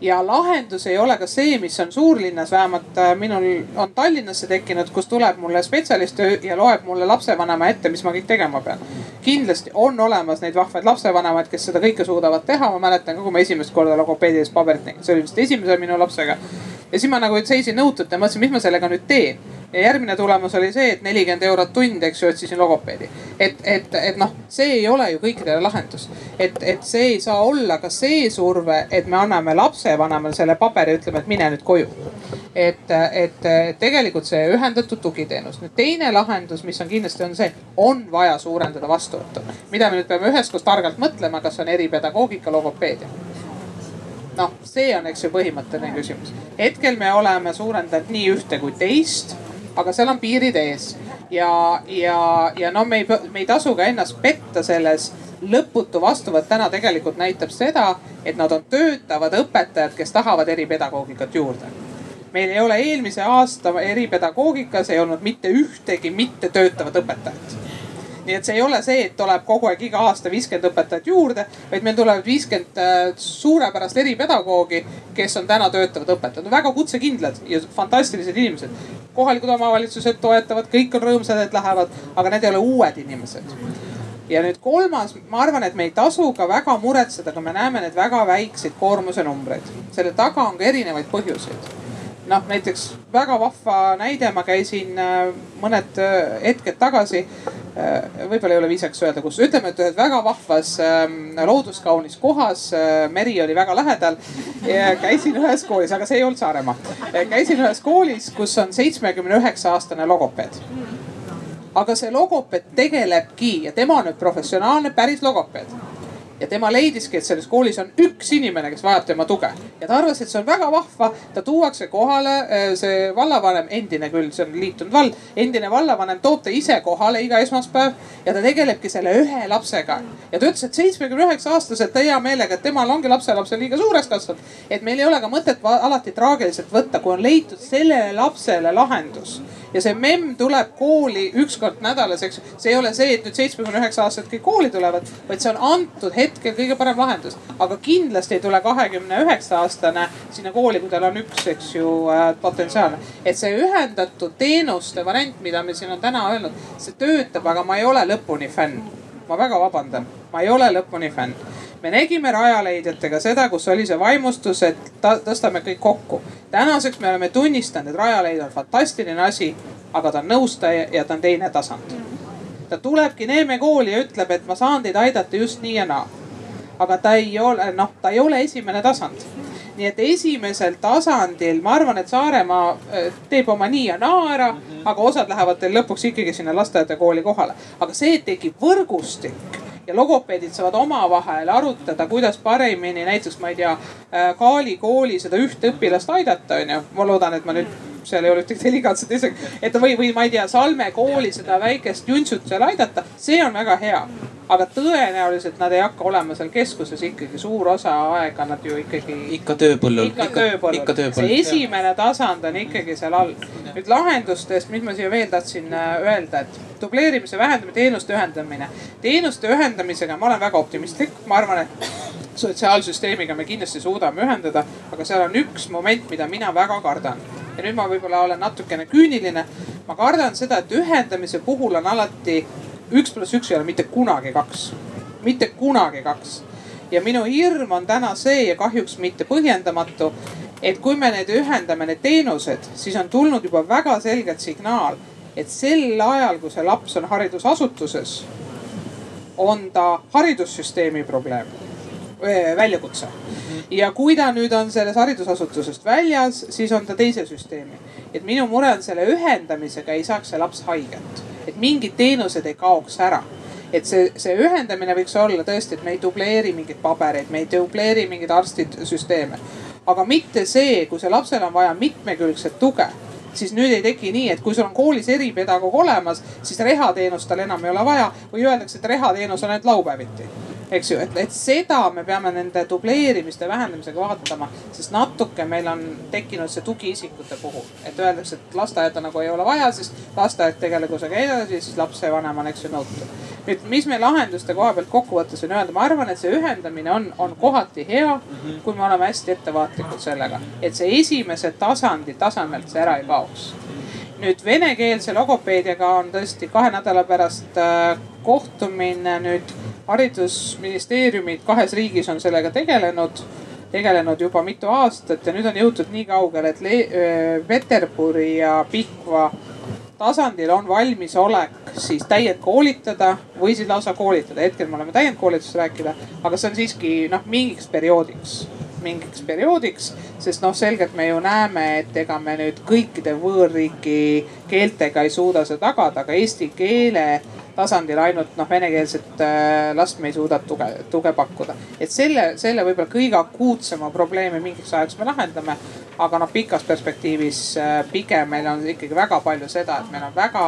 ja lahendus ei ole ka see, mis on suurlinnas, vähemalt äh, minul on Tallinnasse tekkinud, kus tuleb mulle spetsialist ja loeb mulle lapsevanema ette, mis ma kõik tegema pean. kindlasti on olemas neid vahvaid lapsevanemaid, kes seda kõike suudavad teha, ma mäletan ka, kui ma esimest korda logopeedides paberit nägin, see oli vist esimese minu lapsega. ja siis ma nagu seisin nõutult ja mõtlesin, mis ma sellega nüüd teen ja järgmine tulemus oli see, et nelikümmend eurot tund, eks ju, otsisin logopeedi. et, et, et noh, see ei ole ju kõikidele lahendus. et, et see ei saa olla ka see surve, et me anname lapsevanemale selle paberi, ütleme, et mine nüüd koju. et, et tegelikult see ühendatud tugiteenus. nüüd teine lahendus, mis on kindlasti on see, on vaja suurendada vastuvõttu. mida me nüüd peame üheskoos targalt mõtlema, kas on eripedagoogika, logopeedia noh, see on, eks ju, põhimõtteline küsimus. hetkel me oleme suurendanud nii ühte kui teist aga seal on piirid ees. ja, ja, ja no me ei, me ei tasu ka ennast petta selles lõputu vastuvõtt täna tegelikult näitab seda, et nad on töötavad õpetajad, kes tahavad eripedagoogikat juurde. meil ei ole eelmise aasta eripedagoogikas ei olnud mitte ühtegi mittetöötavat õpetajat nii et see ei ole see, et tuleb kogu aeg iga aasta viiskümmend õpetajat juurde, vaid meil tulevad viiskümmend äh, suurepärast eripedagoogi, kes on täna töötavad õpetajad, väga kutsekindlad ja fantastilised inimesed. kohalikud omavalitsused toetavad, kõik on rõõmsad, et lähevad, aga need ei ole uued inimesed ja nüüd kolmas, ma arvan, et me ei tasu ka väga muretseda, kui me näeme neid väga väikseid koormuse numbreid. selle taga on ka erinevaid põhjuseid. Noh, näiteks väga vahva näide, ma käisin äh, mõned äh, hetked tagasi Äh, võib-olla ei ole viisakas öelda, kus, ütleme, et ühes väga vahvas ähm, looduskaunis kohas, meri oli väga lähedal. käisin ühes koolis, aga see ei olnud Saaremaa. Käisin ühes koolis, kus on seitsmekümne üheksa aastane logopeed. aga see logopeed tegelebki ja tema on nüüd professionaalne, päris logopeed ja tema leidiski, et selles koolis on üks inimene, kes vajab tema tuge. ja ta arvas, et see on väga vahva, ta tuuakse kohale, äh, see vallavanem, endine küll, see on liitunud vald, endine vallavanem toob ta ise kohale iga esmaspäev ja ta tegelebki selle ühe lapsega. ja ta ütles, et seitsmekümne üheksa aastaselt ta hea meelega, et temal ongi lapselapsel liiga suureks kasvanud. et meil ei ole ka mõtet alati traagiliselt võtta, kui on leitud sellele lapsele lahendus ja see memm tuleb kooli üks kord nädalas, eks see ei ole see, et nüüd seitsmekümne üheksa aastaselt kõik kooli tulevad, vaid see on antud hetkel kõige parem lahendus. aga kindlasti ei tule kahekümne üheksa aastane sinna kooli, kui tal on üks, eks ju äh, potentsiaalne. et see ühendatud teenuste variant, mida me siin on täna öelnud, see töötab, aga ma ei ole lõpuni fänn. ma väga vabandan, ma ei ole lõpuni fänn me nägime Rajaleidjatega seda, kus oli see vaimustus, et tõstame kõik kokku. tänaseks me oleme tunnistanud, et Rajaleidja on fantastiline asi, aga ta on nõustaja ja ta on teine tasand. ta tulebki Neeme kooli ja ütleb, et ma saan teid aidata just nii ja naa. aga ta ei ole, noh, ta ei ole esimene tasand nii et esimesel tasandil ma arvan, et Saaremaa äh, teeb oma nii ja naa ära, aga osad lähevad teil lõpuks ikkagi sinna lasteaeda kooli kohale. aga see, tekib võrgustik ja logopeedid saavad omavahel arutada, kuidas paremini näiteks ma ei tea, äh, Kaali kooli seda ühte õpilast aidata, onju. ma loodan, et ma nüüd seal ei ole ühtegi delikaatsed isegi, et või, või ma ei tea, Salme kooli seda väikest juntsut seal aidata, see on väga hea aga tõenäoliselt nad ei hakka olema seal keskuses ikkagi suur osa aega, nad ju ikkagi. ikka tööpõllul. ikka tööpõllul. ikka tööpõllul. see esimene tasand on ikkagi seal all. nüüd lahendustest, mis ma siia veel tahtsin äh, öelda, et dubleerimise vähendamine, teenuste ühendamine. teenuste ühendamisega ma olen väga optimistlik, ma arvan, et sotsiaalsüsteemiga me kindlasti suudame ühendada, aga seal on üks moment, mida mina väga kardan. Ja nüüd ma võib-olla olen natukene küüniline. ma kardan seda, et ühendamise puhul on alati üks pluss üks ei ole mitte kunagi kaks, mitte kunagi kaks. ja minu hirm on täna see ja kahjuks mitte põhjendamatu, et kui me need ühendame, need teenused, siis on tulnud juba väga selgelt signaal, et sel ajal, kui see laps on haridusasutuses, on ta haridussüsteemi probleem, väljakutse. ja kui ta nüüd on sellest haridusasutusest väljas, siis on ta teise süsteemi. et minu mure on selle ühendamisega ei saaks see laps haiget et mingid teenused ei kaoks ära et see, see ühendamine võiks olla tõesti, et me ei dubleeri mingeid pabereid, me ei dubleeri mingeid arstisüsteeme. aga mitte see, kui see lapsel on vaja mitmekülgset tuge siis nüüd ei teki nii, et kui sul on koolis eripedagoog olemas, siis rehateenust tal enam ei ole vaja või öeldakse, et rehateenus on ainult laupäeviti eks ju, et, et seda me peame nende dubleerimiste vähendamisega vaatama, sest natuke meil on tekkinud see tugiisikute puhul, et öeldakse, et lasteaeda nagu ei ole vaja, sest lasteaed tegelikkusega edasi, siis lapsevanem on, eks ju, nõutu. nüüd, mis me lahenduste koha pealt kokkuvõttes võin öelda, ma arvan, et see ühendamine on, on kohati hea, kui me oleme hästi ettevaatlikud sellega, et see esimese tasandi tasemelt see ära ei kaoks. Nüüd venekeelse logopeediaga on tõesti kahe nädala pärast äh, kohtumine nüüd haridusministeeriumid kahes riigis on sellega tegelenud, tegelenud juba mitu aastat ja nüüd on jõutud nii kaugele, et Peterburi ja Pikva tasandil on valmisolek siis täiendkoolitada või siis lausa koolitada. hetkel me oleme täiendkoolitusest rääkida, aga see on siiski noh, mingiks perioodiks mingiks perioodiks, sest noh, selgelt me ju näeme, et ega me nüüd kõikide võõrriigi keeltega ei suuda seda tagada, aga eesti keele tasandil ainult noh, venekeelset äh, last me ei suuda tuge, tuge pakkuda. et selle, selle võib-olla kõige akuutsema probleemi mingiks ajaks me lahendame. aga noh, pikas perspektiivis äh, pigem meil on ikkagi väga palju seda, et meil on väga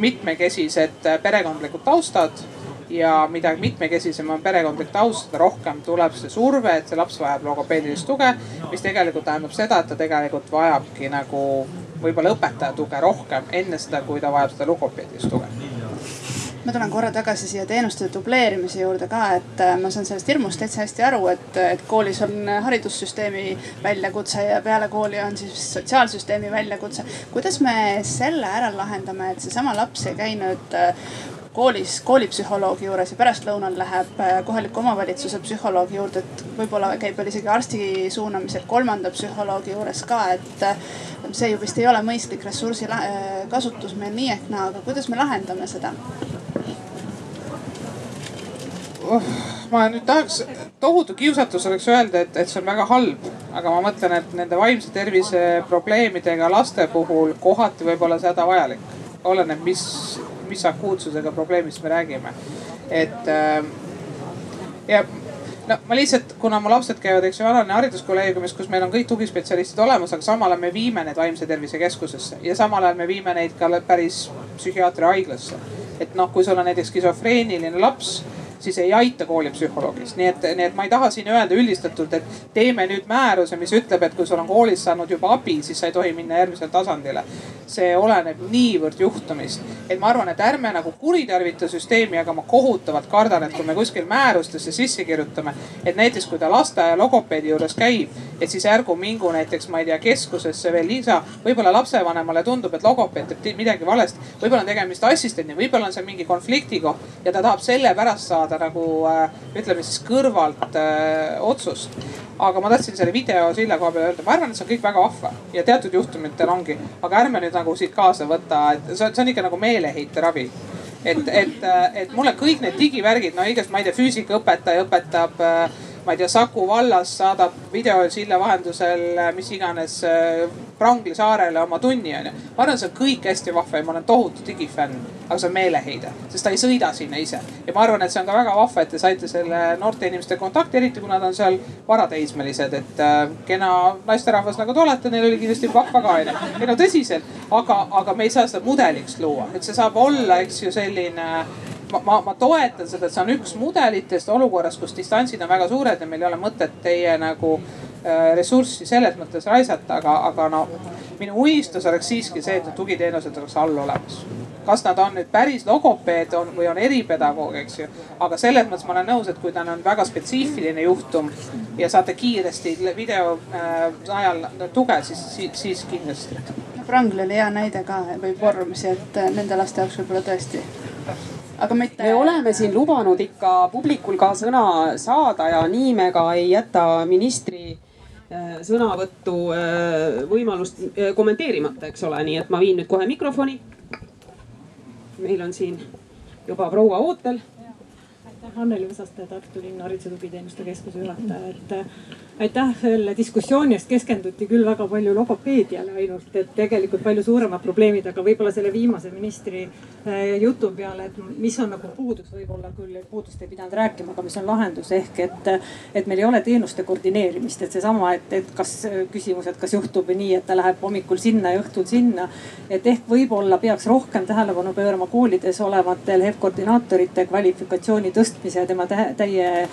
mitmekesised äh, perekondlikud taustad ja mida mitmekesisem on perekondlik taust, seda rohkem tuleb see surve, et see laps vajab logopeedilist tuge. mis tegelikult tähendab seda, et ta tegelikult vajabki nagu võib-olla õpetaja tuge rohkem enne seda, kui ta vajab seda logopeedilist tuge ma tulen korra tagasi siia teenuste dubleerimise juurde ka, et äh, ma saan sellest hirmust täitsa hästi aru, et, et koolis on haridussüsteemi väljakutse ja peale kooli on siis sotsiaalsüsteemi väljakutse. kuidas me selle ära lahendame, et seesama laps ei käi nüüd äh, koolis koolipsühholoogi juures ja pärastlõunal läheb äh, kohaliku omavalitsuse psühholoogi juurde, et võib-olla käib veel isegi arsti suunamisel kolmanda psühholoogi juures ka, et äh, see ju vist ei ole mõistlik ressursi äh, kasutus meil nii ehk naa, aga kuidas me lahendame seda? oh, ma nüüd tahaks, tohutu kiusatus oleks öelda, et, et see on väga halb, aga ma mõtlen, et nende vaimse tervise probleemidega laste puhul kohati võib olla see hädavajalik. oleneb, mis mis akuutsusega probleemist me räägime. et äh, ja no ma lihtsalt, kuna mu lapsed käivad, eks ju, Alane hariduskolleegiumis, kus meil on kõik tugispetsialistid olemas, aga samal ajal me viime need vaimse tervise keskusesse ja samal ajal me viime neid ka päris psühhiaatri haiglasse. et noh, kui sul on näiteks skisofreeniline laps siis ei aita koolipsühholoogist. nii et, nii et ma ei taha siin öelda üldistatult, et teeme nüüd määruse, mis ütleb, et kui sul on koolis saanud juba abi, siis sa ei tohi minna järgmisele tasandile. see oleneb niivõrd juhtumist, et ma arvan, et ärme nagu kuritarvita süsteemi, aga ma kohutavalt kardan, et kui me kuskil määrustesse sisse kirjutame, et näiteks kui ta lasteaia logopeedi juures käib, et siis ärgu mingu näiteks, ma ei tea, keskusesse veel lisa. võib-olla lapsevanemale tundub, et logopeed teeb midagi valesti, võib-olla on tegemist assistendiga, võib-olla on seal mingi konflikti koht ja ta tahab sellepärast saada saada nagu äh, ütleme siis kõrvalt äh, otsust. aga ma tahtsin selle videosilla koha peal öelda, ma arvan, et see on kõik väga vahva. Ja teatud juhtumitel ongi, aga ärme nüüd nagu siit kaasa võta, et see on, see on ikka nagu meeleheiteravi et, et, äh, et mulle kõik need digivärgid, no igast, ma ei tea, füüsikaõpetaja õpetab äh, ma ei tea, Saku vallas saadab videosilla vahendusel mis iganes äh, Prangli saarele oma tunni onju. ma arvan, see on kõik hästi vahva ja ma olen tohutu digifänn, aga see on meeleheide, sest ta ei sõida sinna ise. ja ma arvan, et see on ka väga vahva, et te saite selle noorte inimeste kontakti, eriti kui nad on seal varateismelised, et äh, kena naisterahvas nagu te olete, neil oli kindlasti vahva ka onju. ei no tõsiselt, aga, aga me ei saa seda mudeliks luua, et see saab olla, eks ju, selline ma, ma, ma toetan seda, et see on üks mudelitest olukorras, kus distantsid on väga suured ja meil ei ole mõtet teie nagu äh, ressurssi selles mõttes raisata, aga, aga no minu unistus oleks siiski see, et need tugiteenused oleks all olemas. kas nad on nüüd päris logopeed on või on eripedagoog, eks ju. aga selles mõttes ma olen nõus, et kui ta on väga spetsiifiline juhtum ja saate kiiresti video äh, najal tuge, siis, siis, siis kindlasti. Prangl oli hea näide ka või Vormsi, et nende laste jaoks võib-olla tõesti aga mitte. me oleme siin lubanud ikka publikul ka sõna saada ja nii me ka ei jäta ministri äh, sõnavõttu äh, võimalust äh, kommenteerimata, eks ole, nii et ma viin nüüd kohe mikrofoni. meil on siin juba proua ootel. Anneli Võsaste, Tartu linna hariduse tugiteenuste keskuse juhataja, et aitäh selle diskussiooni eest, keskenduti küll väga palju logopeediale ainult, et tegelikult palju suuremad probleemid, aga võib-olla selle viimase ministri eh, jutu peale, et mis on nagu puudus, võib-olla küll puudust ei pidanud rääkima, aga mis on lahendus. Ehk et, et meil ei ole teenuste koordineerimist, et seesama, et, et kas küsimus, et kas juhtub nii, et ta läheb hommikul sinna ja õhtul sinna. et ehk võib-olla peaks rohkem tähelepanu pöörama koolides olevatel HEV-koordinaatorite kvalifikatsiooni tõstmise ja tema täie,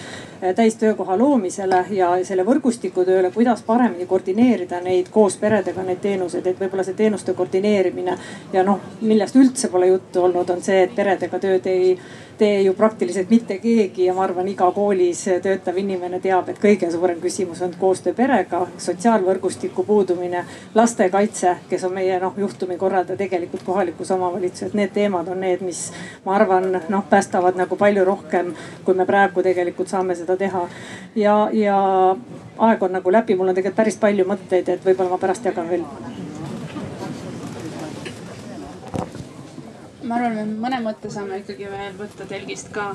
täistöökoha loomisele ja selle võrgustikutööle, kuidas paremini koordineerida neid koos peredega, neid teenuseid, et võib-olla see teenuste koordineerimine ja noh, millest üldse pole juttu olnud, on see, et peredega tööd ei tee ju praktiliselt mitte keegi ja ma arvan, iga koolis töötav inimene teab, et kõige suurem küsimus on koostöö perega, sotsiaalvõrgustiku puudumine, lastekaitse, kes on meie noh juhtumi korraldaja tegelikult kohalikus omavalitsuses. Need teemad on need, mis ma arvan, noh päästavad nagu palju rohkem, kui me praegu tegelikult saame seda teha. ja, ja aeg on nagu läbi, mul on tegelikult päris palju mõtteid, et võib-olla ma pärast jagan veel ma arvan, me mõne mõtte saame ikkagi veel võtta telgist ka.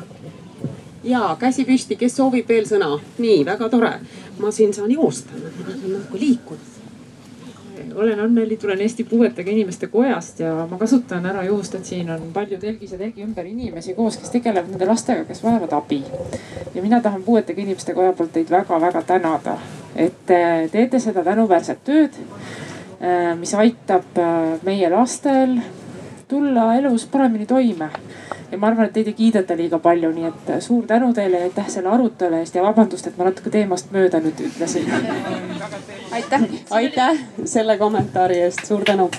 ja käsi püsti, kes soovib veel sõna? nii, väga tore. ma siin saan joosta, ma saan nagu liikuda olen Anneli, tulen Eesti Puuetega Inimeste Kojast ja ma kasutan ära juhust, et siin on palju telgis ja telgi ümber inimesi koos, kes tegelevad nende lastega, kes vajavad abi. ja mina tahan Puuetega Inimeste Koja poolt teid väga-väga tänada, et te teete seda tänuväärset tööd, äh, mis aitab äh, meie lastel tulla elus paremini toime. Ja ma arvan, et teid ei kiideta liiga palju, nii et suur tänu teile ja aitäh selle arutelu eest ja vabandust, et ma natuke teemast mööda nüüd ütlesin. aitäh. aitäh selle kommentaari eest, suur tänu.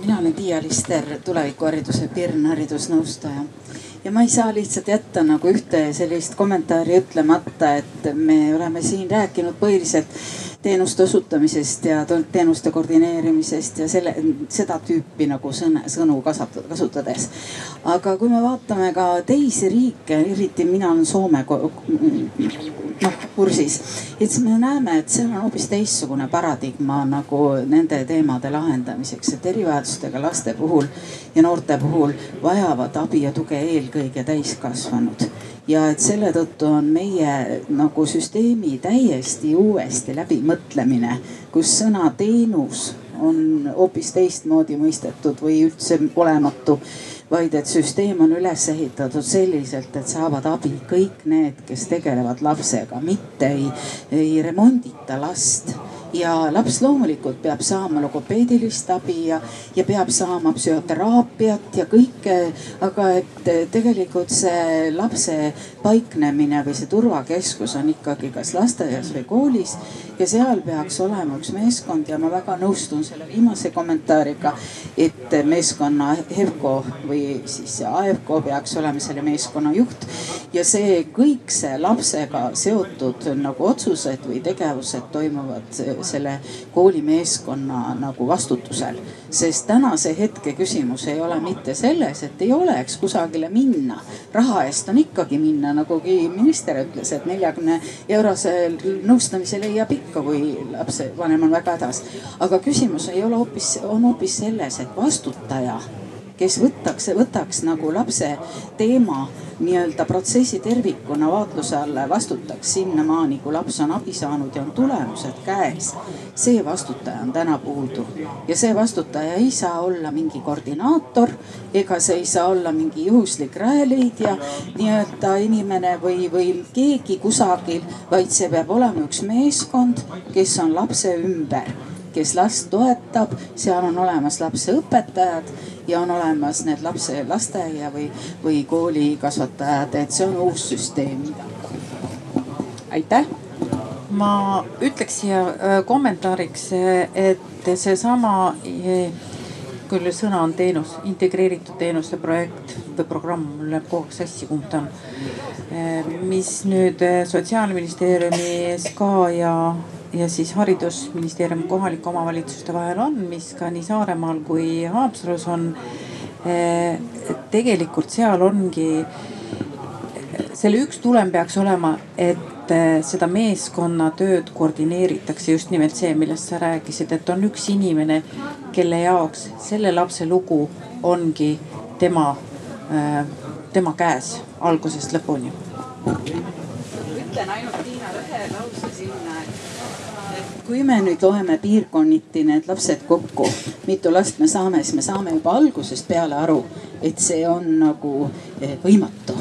mina olen Tiia Lister, tulevikuhariduse Pirn haridusnõustaja ja ma ei saa lihtsalt jätta nagu ühte sellist kommentaari ütlemata, et me oleme siin rääkinud põhiliselt teenuste osutamisest ja teenuste koordineerimisest ja selle, seda tüüpi nagu sõne, sõnu kasutades. aga kui me vaatame ka teisi riike, eriti mina olen Soome noh kursis, et siis me näeme, et seal on hoopis teistsugune paradigma nagu nende teemade lahendamiseks, et erivajadustega laste puhul ja noorte puhul vajavad abi ja tuge eelkõige täiskasvanud ja et selle tõttu on meie nagu süsteemi täiesti uuesti läbimõtlemine, kus sõna teenus on hoopis teistmoodi mõistetud või üldse olematu vaid et süsteem on üles ehitatud selliselt, et saavad abi kõik need, kes tegelevad lapsega, mitte ei, ei remondita last ja laps loomulikult peab saama logopeedilist abi ja, ja peab saama psühhoteraapiat ja kõike. aga et tegelikult see lapse paiknemine või see turvakeskus on ikkagi kas lasteaias või koolis ja seal peaks olema üks meeskond ja ma väga nõustun selle viimase kommentaariga, et meeskonna HEVCO või siis AFCO peaks olema selle meeskonna juht ja see kõik see lapsega seotud nagu otsused või tegevused toimuvad selle koolimeeskonna nagu vastutusel. sest tänase hetke küsimus ei ole mitte selles, et ei oleks kusagile minna. raha eest on ikkagi minna, nagugi minister ütles, et neljakümne eurose nõustamise leiab ikka, kui lapsevanem on väga hädas. aga küsimus ei ole hoopis, on hoopis selles, et vastutaja kes võtaks, võtaks nagu lapse teema nii-öelda protsessi tervikuna vaatluse alla ja vastutaks sinnamaani, kui laps on abi saanud ja on tulemused käes. see vastutaja on täna puudu ja see vastutaja ei saa olla mingi koordinaator ega see ei saa olla mingi juhuslik rajaleidja nii-öelda inimene või, või keegi kusagil, vaid see peab olema üks meeskond, kes on lapse ümber kes last toetab, seal on olemas lapse õpetajad ja on olemas need lapse, lasteaia või, või kooli kasvatajad, et see on uus süsteem. aitäh. ma ütleks siia äh, kommentaariks, et seesama, äh, küll sõna on teenus, integreeritud teenuste projekt või programm, mul läheb kogu aeg sassi, kumb ta on. Äh, mis nüüd sotsiaalministeeriumi SKA ja ja siis haridusministeeriumi kohalike omavalitsuste vahel on, mis ka nii Saaremaal kui Haapsalus on. Eh, tegelikult seal ongi, selle üks tulem peaks olema, et eh, seda meeskonnatööd koordineeritakse just nimelt see, millest sa rääkisid, et on üks inimene, kelle jaoks selle lapse lugu ongi tema, eh, tema käes algusest lõpuni. ütlen ainult Tiinale ühe lause sinna, et kui me nüüd loeme piirkonniti need lapsed kokku, mitu last me saame, siis me saame juba algusest peale aru, et see on nagu eh, võimatu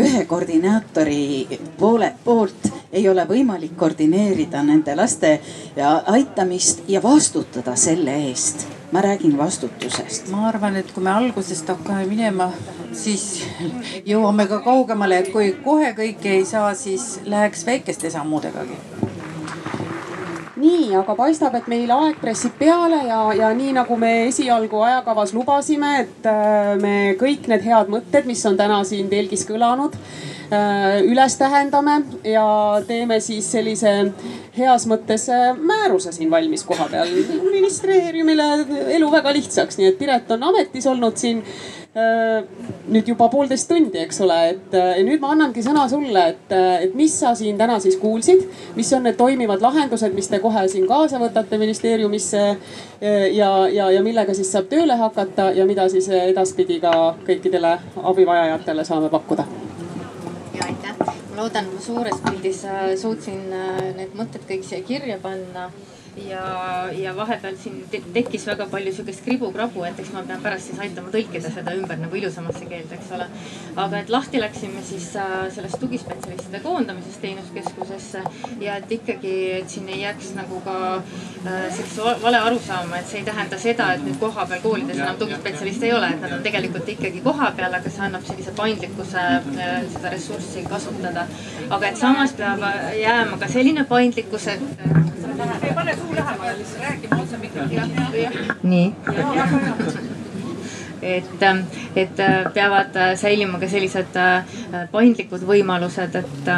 ühe koordinaatori poole poolt ei ole võimalik koordineerida nende laste aitamist ja vastutada selle eest. ma räägin vastutusest. ma arvan, et kui me algusest hakkame minema, siis jõuame ka kaugemale, et kui kohe kõike ei saa, siis läheks väikeste sammudegagi nii, aga paistab, et meil aeg pressib peale ja, ja nii nagu me esialgu ajakavas lubasime, et äh, me kõik need head mõtted, mis on täna siin telgis kõlanud, äh, üles tähendame ja teeme siis sellise heas mõttes äh, määruse siin valmis koha peal. ministeeriumile elu väga lihtsaks, nii et Piret on ametis olnud siin nüüd juba poolteist tundi, eks ole, et äh, ja nüüd ma annangi sõna sulle, et, äh, et mis sa siin täna siis kuulsid, mis on need toimivad lahendused, mis te kohe siin kaasa võtate ministeeriumisse ja, ja, ja millega siis saab tööle hakata ja mida siis edaspidi ka kõikidele abivajajatele saame pakkuda? ja aitäh, ma loodan, ma suures pildis suutsin need mõtted kõik siia kirja panna ja, ja vahepeal siin tekkis väga palju sihukest kribu-krabu, et eks ma pean pärast siis aitama tõlkida seda ümber nagu ilusamasse keelde, eks ole. aga et lahti läksime siis äh, sellest tugispetsialistide koondamisest teenuskeskusesse ja et ikkagi, et siin ei jääks nagu ka äh, sellise vale arusaama, et see ei tähenda seda, et nüüd kohapeal koolides enam tugispetsialiste ei ole, et nad on tegelikult ikkagi kohapeal, aga see annab sellise paindlikkuse äh, seda ressurssi kasutada. aga et samas peab jääma ka selline paindlikkus, et ei pane suu lähemale lihtsalt rääkima otse mikrofoni. nii et, ähm, et äh, peavad äh, säilima ka sellised äh, paindlikud võimalused, et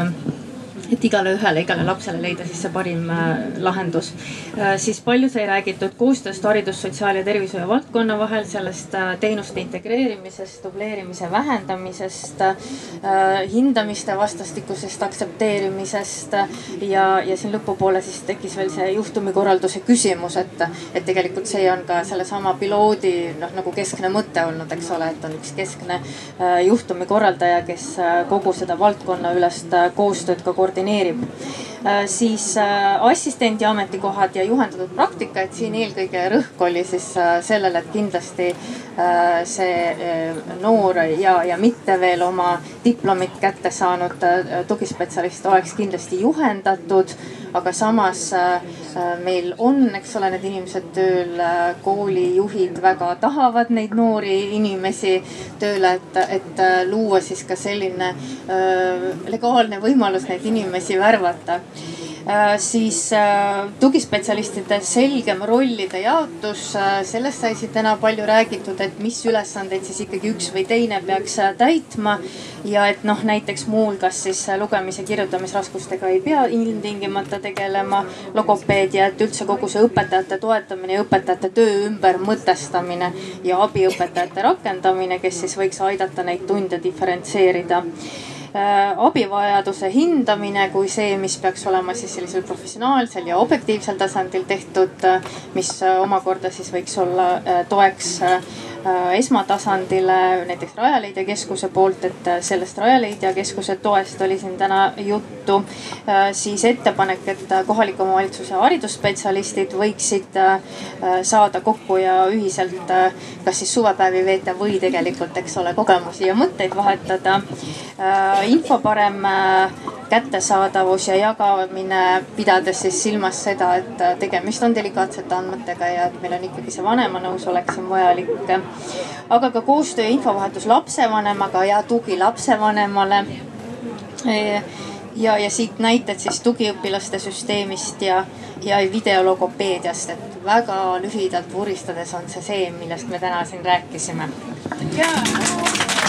et igale ühele, igale lapsele leida siis see parim äh, lahendus. Äh, siis palju sai räägitud koostööst haridus, sotsiaal ja tervishoiu valdkonna vahel, sellest äh, teenuste integreerimisest, dubleerimise vähendamisest, hindamiste vastastikusest aktsepteerimisest ja, ja siin lõpupoole siis tekkis veel see juhtumikorralduse küsimus, et, et tegelikult see on ka sellesama piloodi noh nagu keskne mõte olnud, eks ole, et on üks keskne juhtumikorraldaja, kes kogu seda valdkonnaülest koostööd ka koordineerib koordineerib. Äh, siis äh, assistendi ametikohad ja juhendatud praktika, et siin eelkõige rõhk oli siis äh, sellele, et kindlasti see noor ja, ja mitte veel oma diplomit kätte saanud tugispetsialist oleks kindlasti juhendatud. Aga samas meil on, eks ole, need inimesed tööl, koolijuhid väga tahavad neid noori inimesi tööle, et, et luua siis ka selline legaalne võimalus neid inimesi värvata siis äh, tugispetsialistide selgem rollide jaotus, äh, sellest sai siin täna palju räägitud, et mis ülesandeid siis ikkagi üks või teine peaks täitma. ja et noh, näiteks muuhulgas siis lugemis- ja kirjutamisraskustega ei pea ilmtingimata tegelema. Logopeed ja et üldse kogu see õpetajate toetamine ja õpetajate töö ümbermõtestamine ja abiõpetajate rakendamine, kes siis võiks aidata neid tunde diferentseerida. Äh, abivajaduse hindamine kui see, mis peaks olema siis sellisel professionaalsel ja objektiivsel tasandil tehtud, mis omakorda siis võiks olla äh, toeks Äh, esmatasandile näiteks Rajaleidja keskuse poolt, et äh, sellest Rajaleidja keskuse toest oli siin täna juttu. Äh, siis ettepanek, et kohaliku omavalitsuse haridusspetsialistid võiksid saada kokku ja ühiselt kas siis suvepäevi veeta või tegelikult, eks ole, kogemusi ja mõtteid vahetada. info parem kättesaadavus ja jagamine, pidades siis silmas seda, et tegemist on delikaatsete andmetega ja et meil on ikkagi see vanema nõusolek siin vajalik aga ka koostöö ja infovahetus lapsevanemaga ja tugi lapsevanemale. ja, ja siit näited siis tugiõpilaste süsteemist ja, ja videologopeediast, et väga lühidalt vuristades on see see, millest me täna siin rääkisime. jaa.